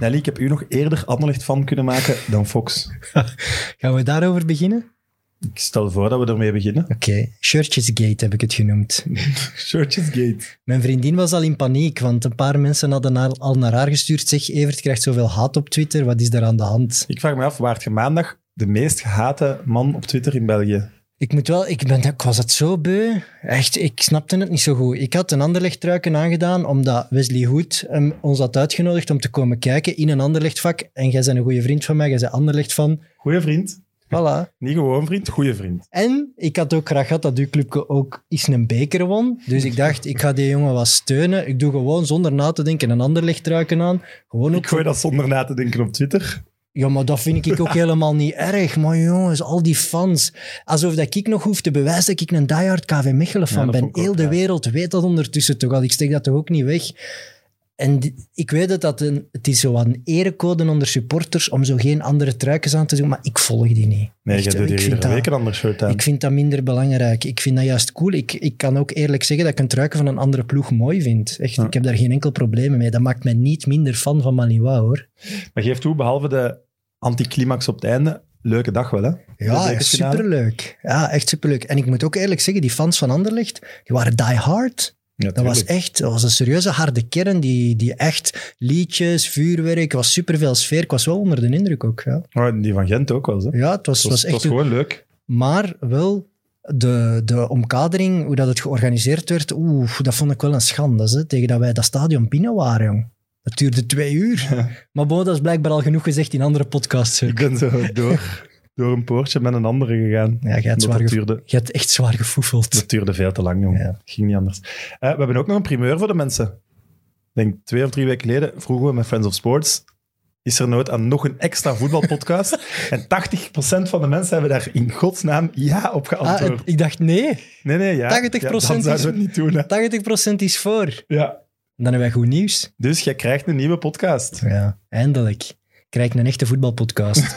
Nelly, ik heb u nog eerder Anderlecht van kunnen maken dan Fox. Gaan we daarover beginnen? Ik stel voor dat we ermee beginnen. Oké, Shirtjesgate heb ik het genoemd. Shirtjesgate. Mijn vriendin was al in paniek, want een paar mensen hadden haar- al naar haar gestuurd. Zeg, Evert krijgt zoveel haat op Twitter, wat is daar aan de hand? Ik vraag me af, waart je maandag de meest gehate man op Twitter in België? Ik moet wel, ik, ben, ik was het zo beu. Echt, ik snapte het niet zo goed. Ik had een Anderlecht-truiken aangedaan, omdat Wesley Hoed ons had uitgenodigd om te komen kijken in een Anderlechtvak. En jij bent een goede vriend van mij, jij bent Anderlecht van. Goeie vriend. Voilà. Niet gewoon vriend, goeie vriend. En ik had ook graag gehad dat uw clubje ook eens een beker won. Dus ik dacht, ik ga die jongen wat steunen. Ik doe gewoon zonder na te denken een Anderlecht-truiken aan. Gewoon ook Ik gooi dat zonder na te denken op Twitter. Ja, maar dat vind ik ook helemaal niet erg. Maar jongens, al die fans. Alsof dat ik nog hoef te bewijzen dat ik een diehard KV Mechelen fan ben. Heel de wereld weet dat ondertussen toch al. Ik steek dat toch ook niet weg. En ik weet dat dat een, het is zo een erecode onder supporters om zo geen andere truikens aan te doen, maar ik volg die niet. Nee, Echt, je doet hier iedere week een ander shirt aan. Ik vind dat minder belangrijk. Ik vind dat juist cool. Ik, ik kan ook eerlijk zeggen dat ik een truiken van een andere ploeg mooi vind. Echt, Ja. ik heb daar geen enkel probleem mee. Dat maakt mij niet minder fan van Malinois, hoor. Maar geef toe, behalve de anticlimax op het einde, leuke dag wel, hè? Ja, echt superleuk. Ja, echt superleuk. En ik moet ook eerlijk zeggen, die fans van Anderlecht, die waren die hard. Ja, Dat was echt, dat was een serieuze harde kern, die, die echt liedjes, vuurwerk, was superveel sfeer. Ik was wel onder de indruk ook. Ja, Oh, die van Gent ook wel, hè? ja het was, Het was, was het echt... was gewoon leuk. Maar wel, de, de omkadering, hoe dat het georganiseerd werd, oeh, dat vond ik wel een schande. Hè, tegen dat wij dat stadion binnen waren, jong. Dat duurde twee uur. Maar bon, dat is blijkbaar al genoeg gezegd in andere podcasts. Ik ben zo door, door een poortje met een andere gegaan. Ja, jij hebt, zwaar duurde, hebt echt zwaar gefoefeld. dat duurde veel te lang, jongen. Ja. Ging niet anders. Eh, we hebben ook nog een primeur voor de mensen. Ik denk twee of drie weken geleden vroegen we met Friends of Sports is er nood aan nog een extra voetbalpodcast? en 80% van de mensen hebben daar in godsnaam ja op Ah, geantwoord. ik dacht nee. nee, nee, ja. 80% ja, dan is- het niet doen. Hè. 80% is voor. Ja. Dan hebben wij goed nieuws. Dus jij krijgt een nieuwe podcast. Ja, eindelijk. Krijg ik een echte voetbalpodcast.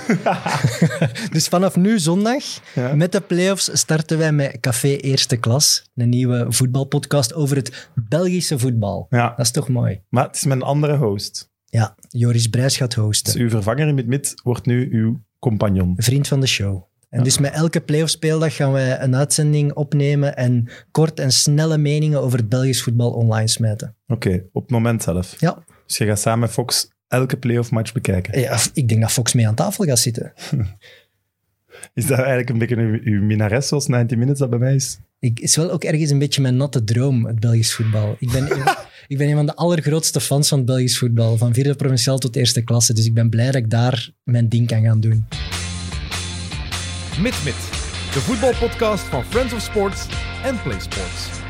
dus vanaf nu zondag, Ja. met de playoffs, starten wij met Café Eerste Klas. Een nieuwe voetbalpodcast over het Belgische voetbal. Ja, Dat is toch mooi? maar het is met een andere host. Ja, Joris Brijs gaat Dus hosten. uw vervanger in mid-mid wordt nu uw compagnon. Vriend van de show. En dus met elke playoff speeldag gaan wij een uitzending opnemen en kort en snelle meningen over het Belgisch voetbal online smijten. Oké, op het moment zelf. Ja, Dus je gaat samen met Fox elke playoff match bekijken. ja ik denk dat Fox mee aan tafel gaat zitten. Is dat eigenlijk een beetje uw, uw minares zoals 90 Minutes dat bij mij is? Ik, is wel ook ergens een beetje mijn natte droom, het Belgisch voetbal. Ik ben, een, ik ben een van de allergrootste fans van het Belgisch voetbal, van vierde provinciaal tot eerste klasse. Dus ik ben blij dat ik daar mijn ding kan gaan doen. MidMid, de voetbalpodcast van Friends of Sports en Play Sports.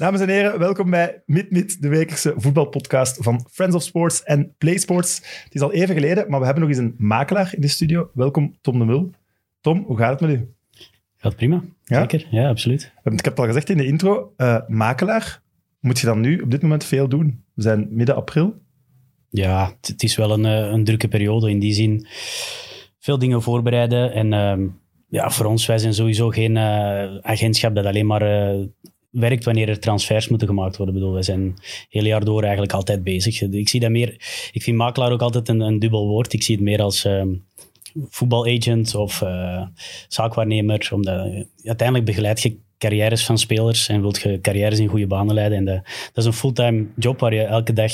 Dames en heren, welkom bij MidMid, de wekelijkse voetbalpodcast van Friends of Sports en Play Sports. Het is al even geleden, maar we hebben nog eens een makelaar in de studio. Welkom, Tom de Mul. Tom, hoe gaat het met u? Gaat prima. Ja? Zeker, ja, absoluut. Ik heb het al gezegd in de intro, eh, makelaar. Moet je dan nu op dit moment veel doen? We zijn midden april. Ja, het, is wel een, eh, een drukke periode in die zin. Veel dingen voorbereiden. En ehm, ja, voor ons, wij zijn sowieso geen eh, agentschap dat alleen maar werkt wanneer er transfers moeten gemaakt worden. Bedoel, wij zijn het hele jaar door eigenlijk altijd bezig. Ik zie dat meer... Ik vind makelaar ook altijd een, een dubbel woord. Ik zie het meer als... ehm, voetbalagent of eh, zaakwaarnemer. Omdat eh, uiteindelijk begeleid je carrières van spelers en wilt je carrières in goede banen leiden. En dat, is een fulltime job waar je elke dag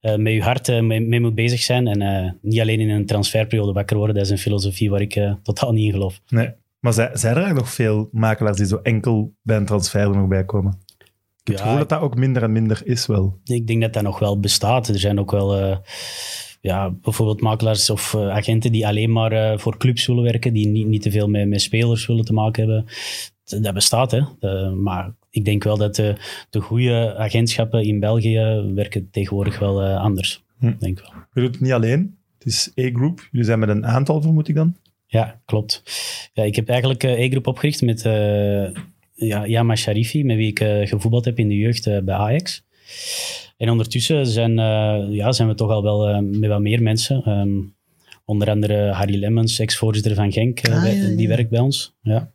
eh, met je hart eh, mee, moet bezig zijn. En niet alleen in een transferperiode wakker worden. Dat is een filosofie waar ik totaal niet in geloof. Nee. Maar zijn, zijn er eigenlijk nog veel makelaars die zo enkel bij een transfer er nog bij komen? Ik heb het gevoel dat dat ook minder en minder is wel. Ik denk dat dat nog wel bestaat. Er zijn ook wel eh, ja, bijvoorbeeld makelaars of eh, agenten die alleen maar eh, voor clubs willen werken, die niet, niet te veel met, met spelers willen te maken hebben. Dat- bestaat, hè. Maar ik denk wel dat de, de goede agentschappen in België werken tegenwoordig wel anders. Hm. Denk wel. Je doet het niet alleen. Het is E-Group. Jullie zijn met een aantal, vermoed ik dan. Ja, klopt. Ja, ik heb eigenlijk eh, E-groep opgericht met eh ja, Yama Sharifi, met wie ik eh, gevoetbald heb in de jeugd eh, bij Ajax. En ondertussen zijn, eh, ja, zijn we toch al wel eh, met wat meer mensen. Ehm, onder andere Harry Lemmens, ex-voorzitter van Genk, Ah, wij- ja, ja. die werkt bij ons. Ja.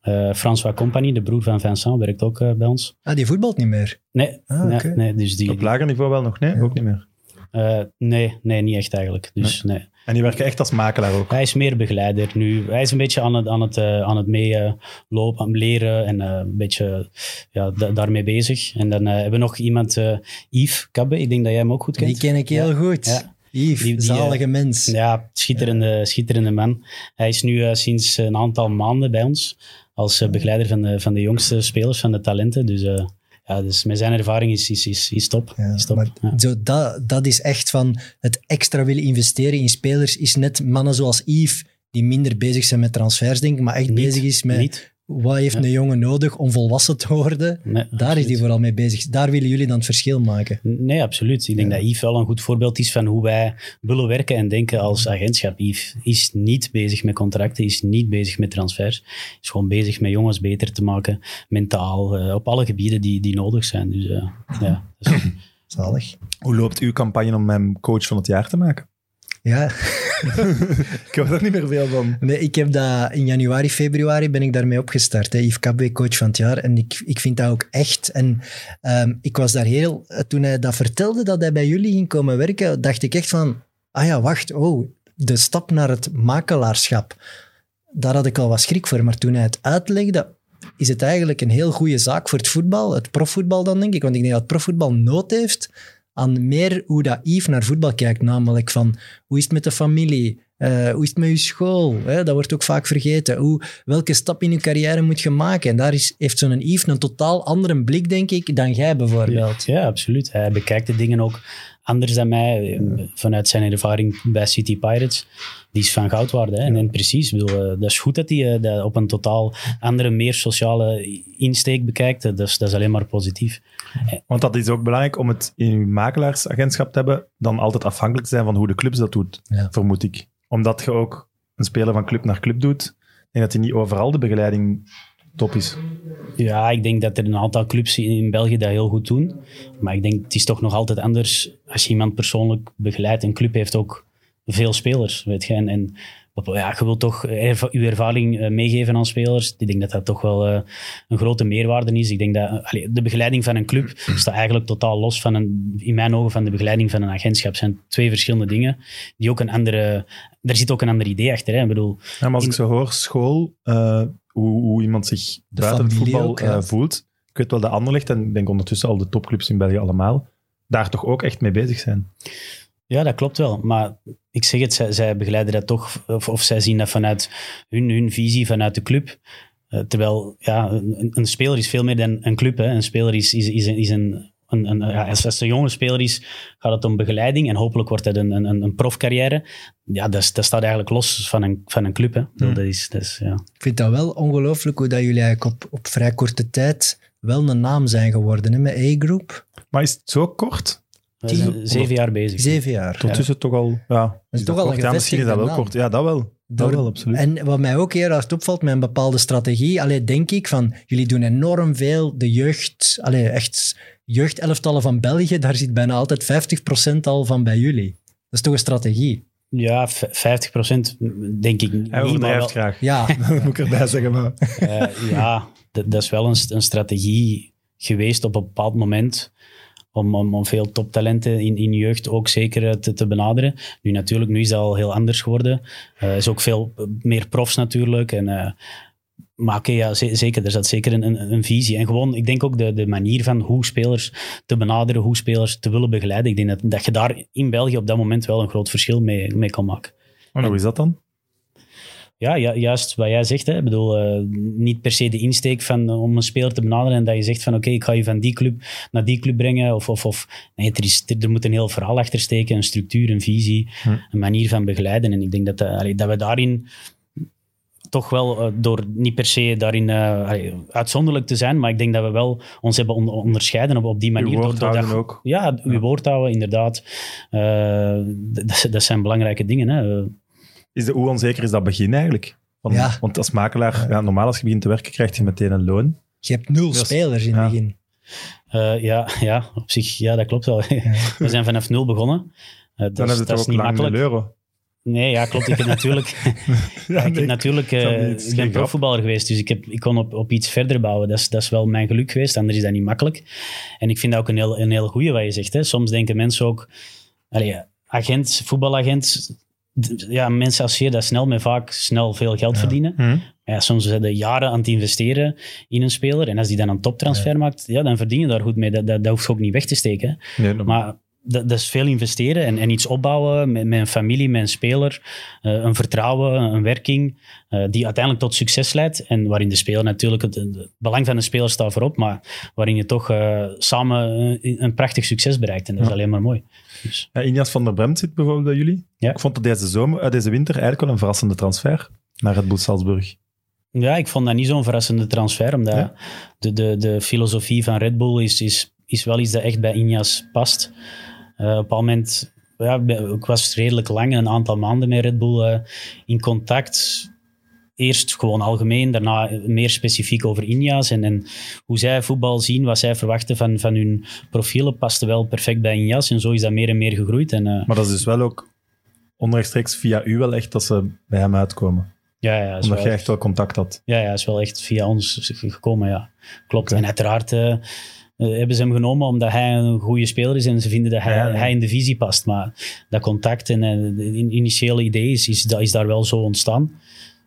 Eh, François Compagnie, de broer van Vincent, werkt ook bij ons. Ah, die voetbalt niet meer. Nee, Ah, nee, dus die, Op lager niveau wel nog, nee? Ook niet meer. Eh, nee, nee, niet echt eigenlijk. Dus nee. En die werken echt als makelaar ook. Hij is meer begeleider nu. Hij is een beetje aan het, aan het, eh, aan het meelopen, aan het leren en eh, een beetje ja, da- daarmee bezig. En dan eh, hebben we nog iemand, eh, Yves Kabbe, ik denk dat jij hem ook goed Die kent. ken ik heel goed. Ja. Yves, Die- die, zalige mens. Ja, schitterende, schitterende man. Hij is nu sinds een aantal maanden bij ons als begeleider van de, van de jongste spelers, van de talenten. Dus, eh, ja, dus met zijn ervaring is, is, is, is top. Ja, is top. maar Ja. zo, dat, dat is echt van het extra willen investeren in spelers. Is net mannen zoals Yves, die minder bezig zijn met transfers, denk ik, maar echt Niet- bezig is met niet. Wat heeft Ja. een jongen nodig om volwassen te worden. Nee, Daar is hij vooral mee bezig. Daar willen jullie dan het verschil maken. Nee, absoluut. Ik denk Ja. dat Yves wel een goed voorbeeld is van hoe wij willen werken en denken als agentschap. Yves is niet bezig met contracten, is niet bezig met transfers. Is gewoon bezig met jongens beter te maken, mentaal, eh, op alle gebieden die, die nodig zijn. Dus eh, ja, dat is- Zalig. Hoe loopt uw campagne om hem coach van het jaar te maken? Ja, Ik hoor daar niet meer veel van. nee, ik heb dat in januari, februari ben ik daarmee opgestart. Hè. Yves Kabwe, coach van het jaar. En ik, ik vind dat ook echt. En ehm, ik was daar heel... Toen hij dat vertelde, dat hij bij jullie ging komen werken, dacht ik echt van... Ah ja, wacht, oh, de stap naar het makelaarschap. Daar had ik al wat schrik voor. Maar toen hij het uitlegde, is het eigenlijk een heel goede zaak voor het voetbal. Het profvoetbal dan, denk ik. Want ik denk dat het profvoetbal nood heeft aan meer hoe dat Yves naar voetbal kijkt. Namelijk van, hoe is het met de familie? Eh, hoe is het met je school? Hè? Dat wordt ook vaak vergeten. Hoe, welke stap in je carrière moet je maken? En daar is, heeft zo'n Yves een totaal andere blik, denk ik, dan jij bijvoorbeeld. ja, absoluut. Hij bekijkt de dingen ook anders dan mij, eh, vanuit zijn ervaring bij City Pirates. Die is van goud waard. Hè? En, en precies, ik bedoel, eh, dat is goed dat hij eh, dat op een totaal andere, meer sociale insteek bekijkt. Dat is, dat is alleen maar positief. Want dat is ook belangrijk om het in uw makelaarsagentschap te hebben, dan altijd afhankelijk te zijn van hoe de clubs dat doet, Ja. vermoed ik. Omdat je ook een speler van club naar club doet, en dat hij niet overal de begeleiding top is. Ja, ik denk dat er een aantal clubs in België dat heel goed doen. Maar ik denk, het is toch nog altijd anders als je iemand persoonlijk begeleidt. Een club heeft ook veel spelers, weet je. En, ja, je wilt toch erva- je ervaring eh, meegeven aan spelers. Ik denk dat dat toch wel eh, een grote meerwaarde is. Ik denk dat allee, de begeleiding van een club staat eigenlijk totaal los van, een, in mijn ogen, van de begeleiding van een agentschap. Het zijn twee verschillende dingen die ook een andere... Daar zit ook een ander idee achter. Hè. Ik bedoel, Ja, maar als ik zo hoor, school, eh, hoe, hoe iemand zich buiten het voetbal ook, eh, voelt. Ik weet wel dat Anderlecht, en ik denk ondertussen al de topclubs in België allemaal, daar toch ook echt mee bezig zijn. Ja, dat klopt wel. Maar ik zeg het, zij, zij begeleiden dat toch, of, of zij zien dat vanuit hun, hun visie, vanuit de club. Eh, terwijl, ja, een, een speler is veel meer dan een club. Hè. Een speler is, is, is, een, is een, een, een- ja, als, als het een jonge speler is, gaat het om begeleiding. En hopelijk wordt dat een, een, een profcarrière. Ja, dat, is- dat staat eigenlijk los van een, van een club. Hè. Bedoel, Dat is, dat is, ja. Ik vind dat wel ongelooflijk hoe dat jullie eigenlijk op, op vrij korte tijd wel een naam zijn geworden hè, met A-Group. Maar is het zo kort? Zijn zeven jaar bezig. Zeven jaar. Ondertussen toch al... Ja, is toch al kort? een Ja, misschien is dat wel kort. Ja, dat wel. Dat wel, absoluut. En wat mij ook heel hard opvalt met een bepaalde strategie, allee, denk ik van, jullie doen enorm veel de jeugd, allee, echt jeugdelftallen van België, daar zit bijna altijd 50% al van bij jullie. Dat is toch een strategie? Ja, v- 50 procent denk ik niet. Hij overdrijft graag. Ja, Dat moet ik erbij zeggen. Maar... Eh, ja, dat, dat is wel een, een strategie geweest op een bepaald moment. Om, veel toptalenten in, in jeugd ook zeker eh, te, te benaderen. Nu natuurlijk, nu is dat al heel anders geworden. Er is ook veel eh, meer profs natuurlijk. En, eh, maar oké, ja, ze- zeker, er zat zeker een, een, visie. En gewoon, ik denk ook de, de manier van hoe spelers te benaderen, hoe spelers te willen begeleiden. Ik denk dat, dat je daar in België op dat moment wel een groot verschil mee, mee kan maken. Maar hoe is dat dan? Ja, ju- juist wat jij zegt. Hè. Ik bedoel, eh, niet per se de insteek van, eh, om een speler te benaderen en dat je zegt van oké, ik ga je van die club naar die club brengen. Of, of, of, nee, er, is, er, moet een heel verhaal achter steken, een structuur, een visie, Hm. een manier van begeleiden. En ik denk dat, dat, allee, dat we daarin toch wel, eh, door niet per se daarin eh, uitzonderlijk te zijn, maar ik denk dat we wel ons hebben on- onderscheiden op, op die manier. Uw woord door dat- houden ook. Ja, uw Ja. woord houden, inderdaad. Eh, dat, dat zijn belangrijke dingen. Hè. Is de, hoe onzeker is dat begin eigenlijk? Ja. Want als makelaar, ja, normaal als je begint te werken, krijg je meteen een loon. je hebt nul is- spelers in ja. het begin. Eh, ja, ja, op zich, ja, dat klopt wel. We zijn vanaf nul begonnen. Eh, dat Dan is- het dat toch is ook niet lang makkelijk. een euro. Nee, ja, klopt. Ik heb natuurlijk, Ja, ik, nee, heb natuurlijk eh, niet, ik geen ben grap. profvoetballer geweest, dus ik, heb, ik kon op, op iets verder bouwen. Dat is, dat is wel mijn geluk geweest, anders is dat niet makkelijk. En ik vind dat ook een heel, een heel goeie wat je zegt. Hè. Soms denken mensen ook, allee, agent, voetbalagent, ja, mensen associëren dat snel met vaak snel veel geld verdienen. Hm. Ja, soms zijn ze jaren aan het investeren in een speler. En als die dan een toptransfer maakt, ja, dan verdien je daar goed mee. Dat, dat, dat hoeft je ook niet weg te steken. Nee, dat- Maar dat, dat is veel investeren en, en iets opbouwen met, met een familie, met een speler. eh, een vertrouwen, een werking, eh, die uiteindelijk tot succes leidt. En waarin de speler natuurlijk, het, het belang van de speler staat voorop, maar waarin je toch eh, samen een, een prachtig succes bereikt. En dat is Ja. alleen maar mooi. Dus, Ja, Inias van der Bremt zit bijvoorbeeld bij jullie. Ja. Ik vond dat deze, zomer, deze winter eigenlijk wel een verrassende transfer naar Red Bull Salzburg. Ja, ik vond dat niet zo'n verrassende transfer, omdat Ja? de, de, de filosofie van Red Bull is, is, is wel iets dat echt bij Ineos past. Eh, op een bepaald moment, ja, ik was redelijk lang, een aantal maanden met Red Bull eh, in contact. Eerst gewoon algemeen, daarna meer specifiek over Ineos en, en hoe zij voetbal zien, wat zij verwachten van, van hun profielen, paste wel perfect bij Ineos en zo is dat meer en meer gegroeid. En, eh, Maar dat is dus wel ook onrechtstreeks via u wel echt dat ze bij hem uitkomen. ja, ja, Omdat jij echt wel contact had. Ja, ja, is wel echt via ons gekomen, ja. Klopt. En uiteraard eh, hebben ze hem genomen omdat hij een goede speler is en ze vinden dat hij, Ja, ja. hij in de visie past. Maar dat contact en eh, de in- initiële idee is, is, is daar wel zo ontstaan.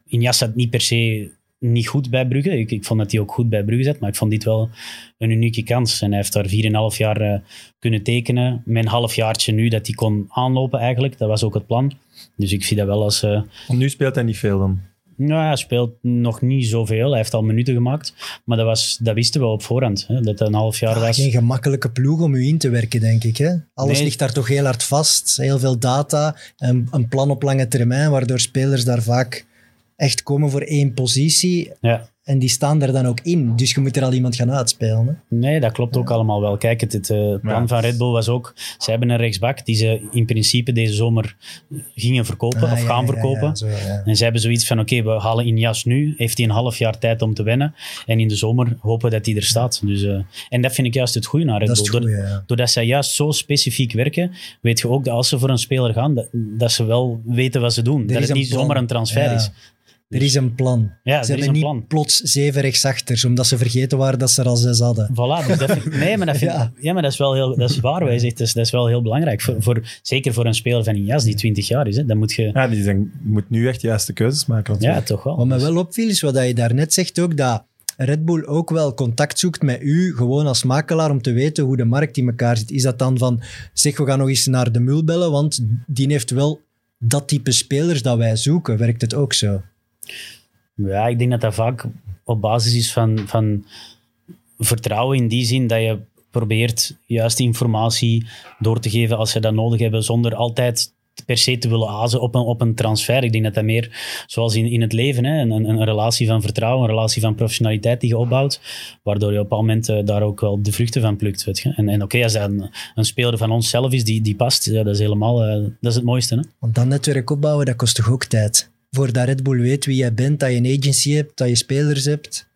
Injas zat niet per se niet goed bij Brugge. Ik, ik vond dat hij ook goed bij Brugge zat, maar ik vond dit wel een unieke kans. En hij heeft daar 4,5 jaar eh, kunnen tekenen. Een halfjaartje nu dat hij kon aanlopen eigenlijk. Dat was ook het plan. Dus ik zie dat wel als... eh, nu speelt hij niet veel dan. Nou, hij speelt nog niet zoveel. Hij heeft al minuten gemaakt. Maar dat, was, dat wisten we op voorhand. Hè, dat het een half jaar Ah, was. geen gemakkelijke ploeg om u in te werken, denk ik. Hè? Alles Nee. ligt daar toch heel hard vast. Heel veel data, een, een plan op lange termijn, waardoor spelers daar vaak echt komen voor één positie. Ja. En die staan er dan ook in. Dus je moet er al iemand gaan uitspelen. Hè? Nee, dat klopt ook allemaal wel. Kijk, het, het eh, plan Ja. van Red Bull was ook... Ze hebben een rechtsbak die ze in principe deze zomer gingen verkopen Ah, of ja, gaan verkopen. ja, zo, ja. En ze hebben zoiets van, oké, we halen Injas nu. Heeft hij een half jaar tijd om te wennen. En in de zomer hopen dat hij er staat. Dus, eh, en dat vind ik juist het goede aan Red Dat is Bull. goeie. Doordat zij juist zo specifiek werken, weet je ook dat als ze voor een speler gaan, dat, dat ze wel weten wat ze doen. dat het niet plan. zomaar een transfer Ja. is. Er is een plan. Ja, er ze is hebben een niet plan. plots zeven rechtsachters, omdat ze vergeten waren dat ze er al zes hadden. Voilà, dus dat vind- nee, maar dat, vind, Ja. ja. maar dat is wel heel, dat is waar. Wij zegt, dat, is, dat is wel heel belangrijk. Voor, voor, zeker voor een speler van Injas die 20 jaar is. Hè, dan moet je, Ja, die zijn, moet nu echt de juiste keuzes maken. ja, toch wel. Wat me Dus- wel opviel is wat je daarnet zegt ook, dat Red Bull ook wel contact zoekt met u, gewoon als makelaar, om te weten hoe de markt in elkaar zit. Is dat dan van, zeg, we gaan nog eens naar de mul bellen, want die heeft wel dat type spelers dat wij zoeken. Werkt het ook zo? Ja, ik denk dat dat vaak op basis is van, van vertrouwen in die zin dat je probeert juist informatie door te geven als ze dat nodig hebben, zonder altijd per se te willen azen op een, op een transfer. Ik denk dat dat meer, zoals in, in het leven, hè, een, een relatie van vertrouwen, een relatie van professionaliteit die je opbouwt, waardoor je op een moment eh, daar ook wel de vruchten van plukt. Weet je. En, en oké, als dat een, een speler van onszelf is die, die past, ja, dat is helemaal eh, dat is het mooiste. Hè? Want dat netwerk opbouwen, dat kost toch ook tijd? Voordat Red Bull weet wie jij bent, dat je een agency hebt, dat je spelers hebt.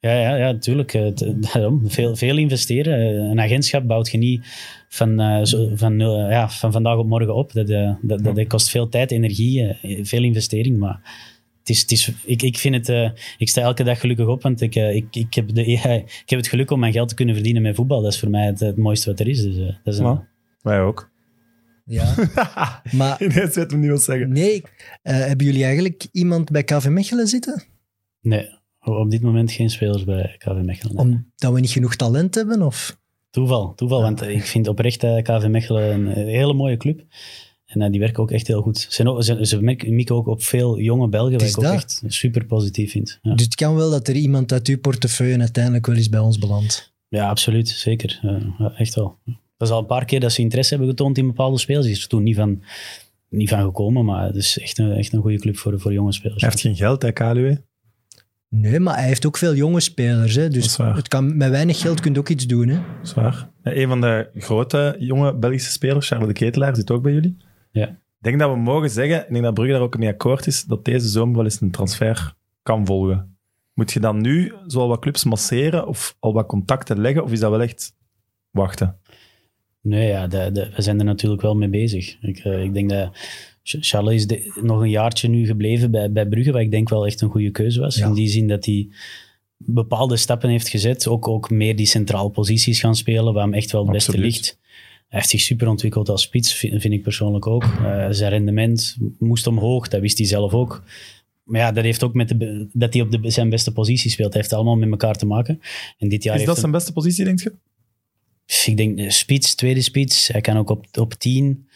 Ja, ja, ja natuurlijk. Eh, daarom, veel, veel investeren. Eh, Een agentschap bouwt je niet van, eh, zo, van, eh, ja, van vandaag op morgen op. Dat, eh, dat, dat, dat kost veel tijd, energie, eh, veel investering. Maar het is, het is, ik, ik, vind het, eh, ik sta elke dag gelukkig op, want ik, eh, ik, ik, heb de, ja, ik heb het geluk om mijn geld te kunnen verdienen met voetbal. Dat is voor mij het, het mooiste wat er is. Dus, eh, dat is een- Ja. Wij ook. Ja. maar Ineens weet hem niet wat zeggen. nee, eh, hebben jullie eigenlijk iemand bij KV Mechelen zitten? Nee, op dit moment geen spelers bij KV Mechelen. nee. Omdat we niet genoeg talent hebben? Of? Toeval, toeval. Want ik vind oprecht eh, KV Mechelen een hele mooie club. En eh, die werken ook echt heel goed. Ze, ook- ze, ze merken- mikken ook op veel jonge Belgen, wat ik ook dat. echt super positief vind. Ja, Dus het kan wel dat er iemand uit uw portefeuille uiteindelijk wel eens bij ons belandt. ja absoluut. Zeker. Eh, echt wel. Dat is al een paar keer dat ze interesse hebben getoond in bepaalde spelers. Die is er toen niet van, niet van gekomen, maar het is echt een, echt een goede club voor, voor jonge spelers. Hij heeft geen geld, hè, KLUE. Nee, maar hij heeft ook veel jonge spelers. Hè? Dus het kan, met weinig geld kun je ook iets doen. Hè? Zwaar. Een van de grote jonge Belgische spelers, Charles de Ketelaar, zit ook bij jullie. Ja. Ik denk dat we mogen zeggen, ik denk dat Brugge daar ook mee akkoord is, dat deze zomer wel eens een transfer kan volgen. Moet je dan nu zoal wat clubs masseren of al wat contacten leggen, of is dat wel echt wachten? Nee, ja, de, de- we zijn er natuurlijk wel mee bezig. Ik, eh, ik denk dat Ch- Charles is de- nog een jaartje nu gebleven bij, bij Brugge, wat ik denk wel echt een goede keuze was. Ja. In die zin dat hij bepaalde stappen heeft gezet, ook, ook meer die centrale posities gaan spelen, waar hem echt wel het beste ligt. Hij heeft zich super ontwikkeld als spits, vind, vind ik persoonlijk ook. Eh, zijn rendement moest omhoog, dat wist hij zelf ook. Maar ja, dat heeft ook met de, dat hij op de, zijn beste positie speelt. Dat heeft allemaal met elkaar te maken. En dit jaar Is dat zijn beste positie, denk je? Ik denk de spits, tweede spits. Hij kan ook op, op 10.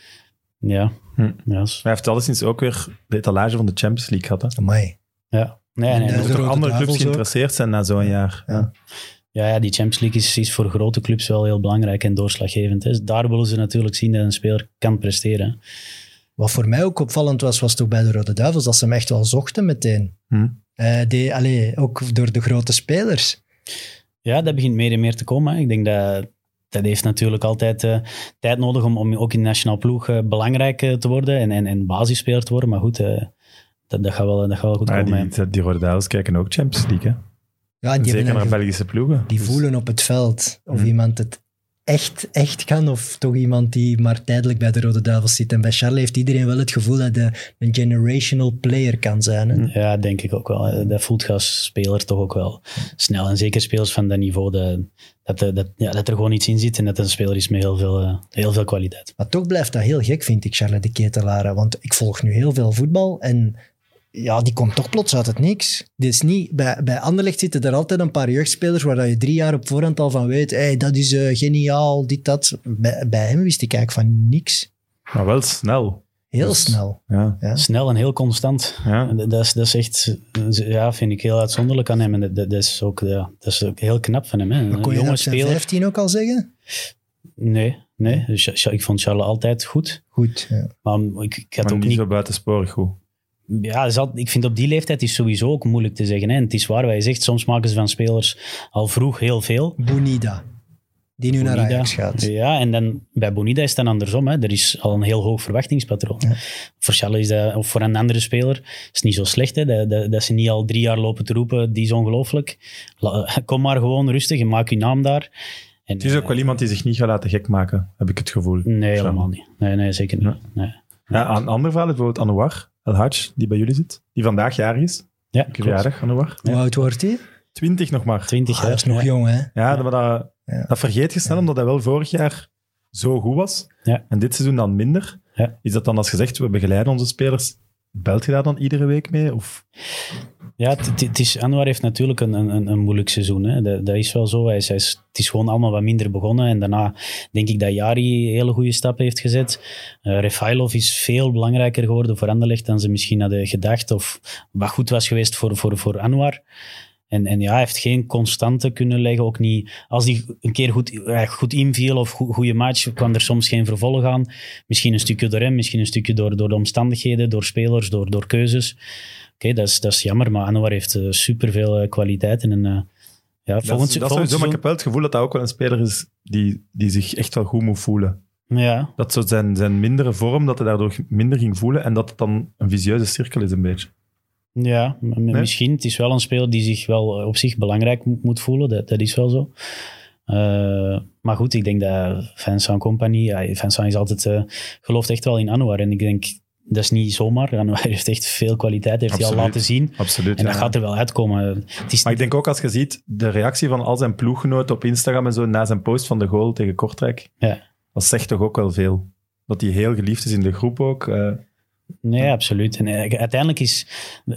Ja. Hm. Ja, Hij heeft alleszins ook weer de etalage van de Champions League gehad. Hè? Amai. ja. Nee, nee, eh, er andere clubs geïnteresseerd zijn na zo'n jaar. Ja. Ja, ja, die Champions League is, is voor grote clubs wel heel belangrijk en doorslaggevend. Hè. Daar willen ze natuurlijk zien dat een speler kan presteren. Wat voor mij ook opvallend was, was toch bij de Rode Duivels dat ze hem echt wel zochten meteen. Hm. Eh, die, allee, ook door de grote spelers. Ja, dat begint meer en meer te komen. hè. Ik denk dat dat heeft natuurlijk altijd eh, tijd nodig om, om ook in de nationale ploeg eh, belangrijk eh, te worden en, en, en basisspeler te worden. Maar goed, eh, dat, dat, gaat wel, dat gaat wel goed Maar komen. die, die kijken ook Champions League. Hè? Ja, die, Zeker naar Belgische ploegen. die Dus- voelen op het veld of Hm. iemand het echt, echt kan of toch iemand die maar tijdelijk bij de Rode Duivels zit. En bij Charles heeft iedereen wel het gevoel dat hij een generational player kan zijn. hè. Ja, denk ik ook wel. Eh, Dat voelt je als speler toch ook wel snel. En zeker spelers van dat niveau, dat, dat, eh, dat, ja, dat er gewoon iets in zit en dat een speler is met heel veel, eh, heel veel kwaliteit. Maar toch blijft dat heel gek, vind ik, Charles de Ketelaere. Want ik volg nu heel veel voetbal en ja, die komt toch plots uit het niks. Dit is niet, bij, bij Anderlecht zitten er altijd een paar jeugdspelers waar dat je drie jaar op voorhand al van weet, hey, dat is eh, geniaal, dit, dat. Bij, bij hem wist ik eigenlijk van niks. Maar wel snel. Heel Dus- snel. Ja. Ja. Snel en heel constant. Ja. En Dat, dat is, dat is echt, ja, vind ik heel uitzonderlijk aan hem. En dat, is, ook, ja, dat is ook heel knap van hem. Hè. Maar kon je dat jonge op zijn speler. 15 ook al zeggen? Nee, nee. Dus ik vond Charles altijd goed. Goed. Ja. Maar ik, ik had Maar ook niet niet zo buitensporig goed. Ja, ik vind op die leeftijd is sowieso ook moeilijk te zeggen. Hè. En het is waar, wat je zegt, soms maken ze van spelers al vroeg heel veel. Bonida. Die nu naar. Ajax gaat. Ja, en dan bij Bonida is het dan andersom. Hè. Er is al een heel hoog verwachtingspatroon. Ja. Voor Charles is dat, of voor een andere speler is het niet zo slecht. Hè. Dat, dat, dat ze niet al drie jaar lopen te roepen, die is ongelooflijk. Kom maar gewoon rustig en maak je naam daar. En, Het is ook wel iemand die zich niet gaat laten gek maken, heb ik het gevoel. Nee, helemaal niet. Nee, nee zeker niet. Ja. Nee. Ja, een ander verhaal is bijvoorbeeld Anouar El Hadj, die bij jullie zit. Die vandaag jarig is. Ja, Ik klopt. verjaardag, Anouar. Hoe oud wordt hij? Twintig nog maar. 20 Ah, jaar. dat is nog ja. jong, hè? Ja, maar dat, Ja. dat vergeet je snel, omdat hij wel vorig jaar zo goed was. Ja. En dit seizoen dan minder. Ja. Is dat dan als gezegd, we begeleiden onze spelers, belt je daar dan iedere week mee? Of, Ja, het- is, Anwar heeft natuurlijk een, een, een moeilijk seizoen. Hè. Dat, is wel zo. Is, het is gewoon allemaal wat minder begonnen. En daarna denk ik dat Jari hele goede stappen heeft gezet. Eh Refailov is veel belangrijker geworden voor Anderlecht dan ze misschien hadden gedacht. Of wat goed was geweest voor, voor, voor Anwar. En, en ja, hij heeft geen constante kunnen leggen. Ook niet, als hij een keer goed, eh, goed inviel of go- goede match, kwam er soms geen vervolg aan. Misschien een stukje door hem, misschien een stukje door, door de omstandigheden, door spelers, door, door keuzes. Oké, dat, is, dat is jammer, maar Anwar heeft super superveel eh, kwaliteiten. En, eh, ja, dat volgend, is, dat is volgend sowieso, maar ik heb wel het gevoel dat dat ook wel een speler is die, die zich echt wel goed moet voelen. ja, Dat zo zijn, zijn mindere vorm, dat hij daardoor minder ging voelen en dat het dan een visieuze cirkel is een beetje. Ja, Nee? misschien. Het is wel een speler die zich wel eh, op zich belangrijk mo- moet voelen. Dat, dat is wel zo. Eh, maar goed, ik denk dat Vincent Company, ja, Vincent is altijd, eh, gelooft echt wel in Anwar. En ik denk, dat is niet zomaar. Anwar heeft echt veel kwaliteit, heeft hij al laten zien. Absoluut. En dat ja. gaat er wel uitkomen. Het is Maar ik denk ook als je ziet de reactie van al zijn ploeggenoten op Instagram en zo na zijn post van de goal tegen Kortrijk, Ja. dat zegt toch ook wel veel. Dat hij heel geliefd is in de groep ook. eh. Nee, absoluut. En uiteindelijk is,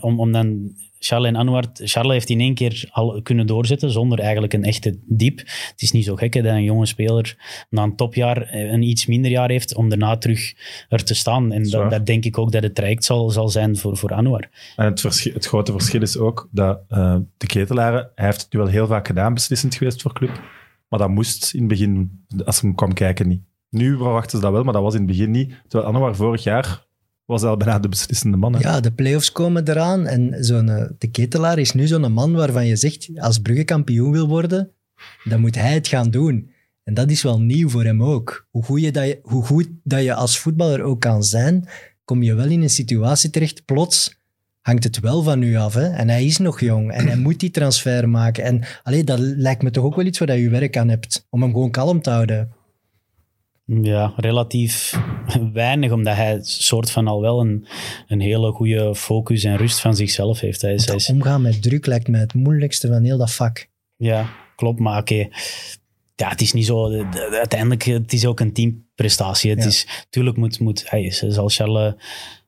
om, om dan Charles en Anwar, Charles heeft in één keer al kunnen doorzetten zonder eigenlijk een echte diep. Het is niet zo gek hè, dat een jonge speler na een topjaar eh, een iets minder jaar heeft om daarna terug er te staan. En dat, dat denk ik ook dat het traject zal, zal zijn voor, voor Anwar. En het, het grote verschil is ook dat eh, de ketelaren, hij heeft het nu wel heel vaak gedaan, beslissend geweest voor club. Maar dat moest in het begin, als hij kwam kijken, niet. Nu verwachten ze dat wel, maar dat was in het begin niet. Terwijl Anouar vorig jaar was al bijna de beslissende man. Ja, de play-offs komen eraan en zo'n, eh, de ketelaar is nu zo'n man waarvan je zegt, als Brugge kampioen wil worden, dan moet hij het gaan doen. En dat is wel nieuw voor hem ook. Hoe goed, je dat je, hoe goed dat je als voetballer ook kan zijn, kom je wel in een situatie terecht, plots hangt het wel van u af. Hè? En hij is nog jong en hij moet die transfer maken. En allee, dat lijkt me toch ook wel iets waar je werk aan hebt, om hem gewoon kalm te houden. Ja, relatief weinig, omdat hij soort van al wel een, een hele goede focus en rust van zichzelf heeft. Hij is, hij is, omgaan met druk lijkt mij het moeilijkste van heel dat vak. Ja, klopt. Maar oké, ja, het is niet zo. de- de- Uiteindelijk, het is ook een team, prestatie. Het Ja. is, tuurlijk moet, moet hij, zal Charles,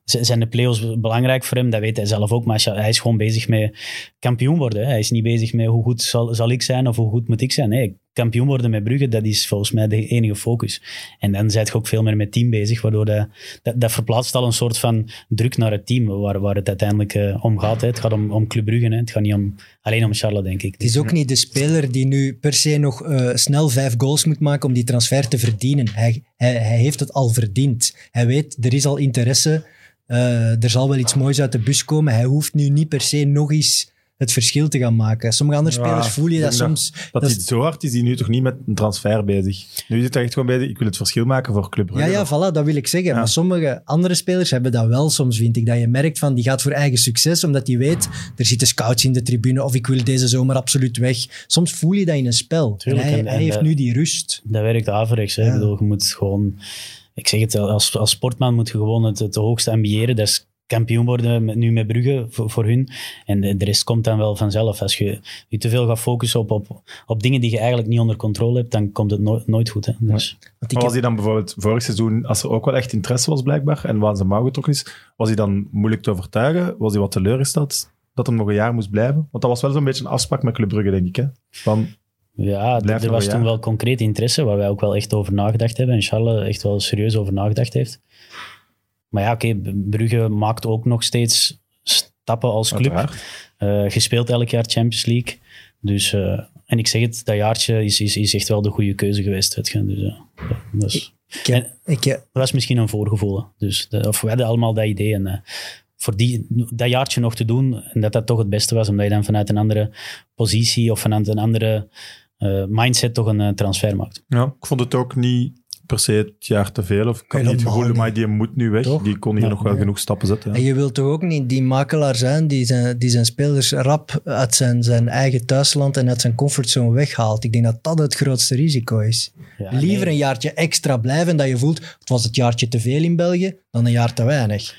zijn de play-offs belangrijk voor hem, dat weet hij zelf ook, maar hij is gewoon bezig met kampioen worden. Hij is niet bezig met hoe goed zal, zal ik zijn of hoe goed moet ik zijn. Nee, kampioen worden met Brugge, dat is volgens mij de enige focus. En dan zijt je ook veel meer met team bezig, waardoor dat, dat, verplaatst al een soort van druk naar het team, waar, waar het uiteindelijk eh, om gaat. Hè. Het gaat om, om Club Brugge, hè. het gaat niet om, alleen om Charles, denk ik. Het is ook niet de speler die nu per se nog eh, snel vijf goals moet maken om die transfer te verdienen. Hij, hij, hij heeft het al verdiend. Hij weet, er is al interesse. eh, er zal wel iets moois uit de bus komen. Hij hoeft nu niet per se nog eens het verschil te gaan maken. Sommige andere Ja, spelers voel je dat soms. Dat, dat hij is- zo hard is hij nu toch niet met een transfer bezig. Nu zit hij echt gewoon bezig, ik wil het verschil maken voor Club Ja, Brugge. ja, voilà, dat wil ik zeggen. Ja. Maar sommige andere spelers hebben dat wel soms, vind ik. Dat je merkt van, die gaat voor eigen succes, omdat hij weet, er zitten scouts in de tribune, of ik wil deze zomer absoluut weg. Soms voel je dat in een spel. Tuurlijk, en hij, en- hij en heeft dat- nu die rust. Dat werkt averechts. Hè. Ja. Ik bedoel, je moet gewoon... Ik zeg het, als, als sportman moet je gewoon het, het hoogste ambiëren. Dat is kampioen worden met, nu met Brugge voor, voor hun. En de, de rest komt dan wel vanzelf. Als je je te veel gaat focussen op, op, op dingen die je eigenlijk niet onder controle hebt, dan komt het no- nooit goed. Hè. Dus, Maar was hij dan bijvoorbeeld vorig seizoen, als er ook wel echt interesse was blijkbaar, en waar zijn mouw getrokken is, was hij dan moeilijk te overtuigen? Was hij wat teleurgesteld dat hem nog een jaar moest blijven? Want dat was wel zo'n beetje een afspraak met Club Brugge, denk ik. Hè? Van, ja, er was toen wel concreet interesse, waar wij ook wel echt over nagedacht hebben. En Charles echt wel serieus over nagedacht heeft. Maar ja, oké, Brugge maakt ook nog steeds stappen als club. Eh gespeeld elk jaar Champions League. Dus, eh, en ik zeg het, dat jaartje is, is, is echt wel de goede keuze geweest. weet je. Dus, eh, dat, is- ik heb- ik heb- dat was misschien een voorgevoel. Dus, de- of we hadden allemaal dat idee. En eh, voor die, dat jaartje nog te doen, en dat dat toch het beste was, omdat je dan vanuit een andere positie of vanuit een andere eh, mindset toch een transfer maakt. Ja, ik vond het ook niet per se het jaar te veel. Of ik had niet het gevoel, niet. maar die moet nu weg. Toch? Die kon hier Ja. nog wel Ja. genoeg stappen zetten. En Ja. je wilt toch ook niet die makelaar zijn die zijn, die zijn spelers rap uit zijn, zijn eigen thuisland en uit zijn comfortzone weghaalt. Ik denk dat dat het grootste risico is. Ja, Liever nee. een jaartje extra blijven dat je voelt, het was het jaartje te veel in België, dan een jaar te weinig.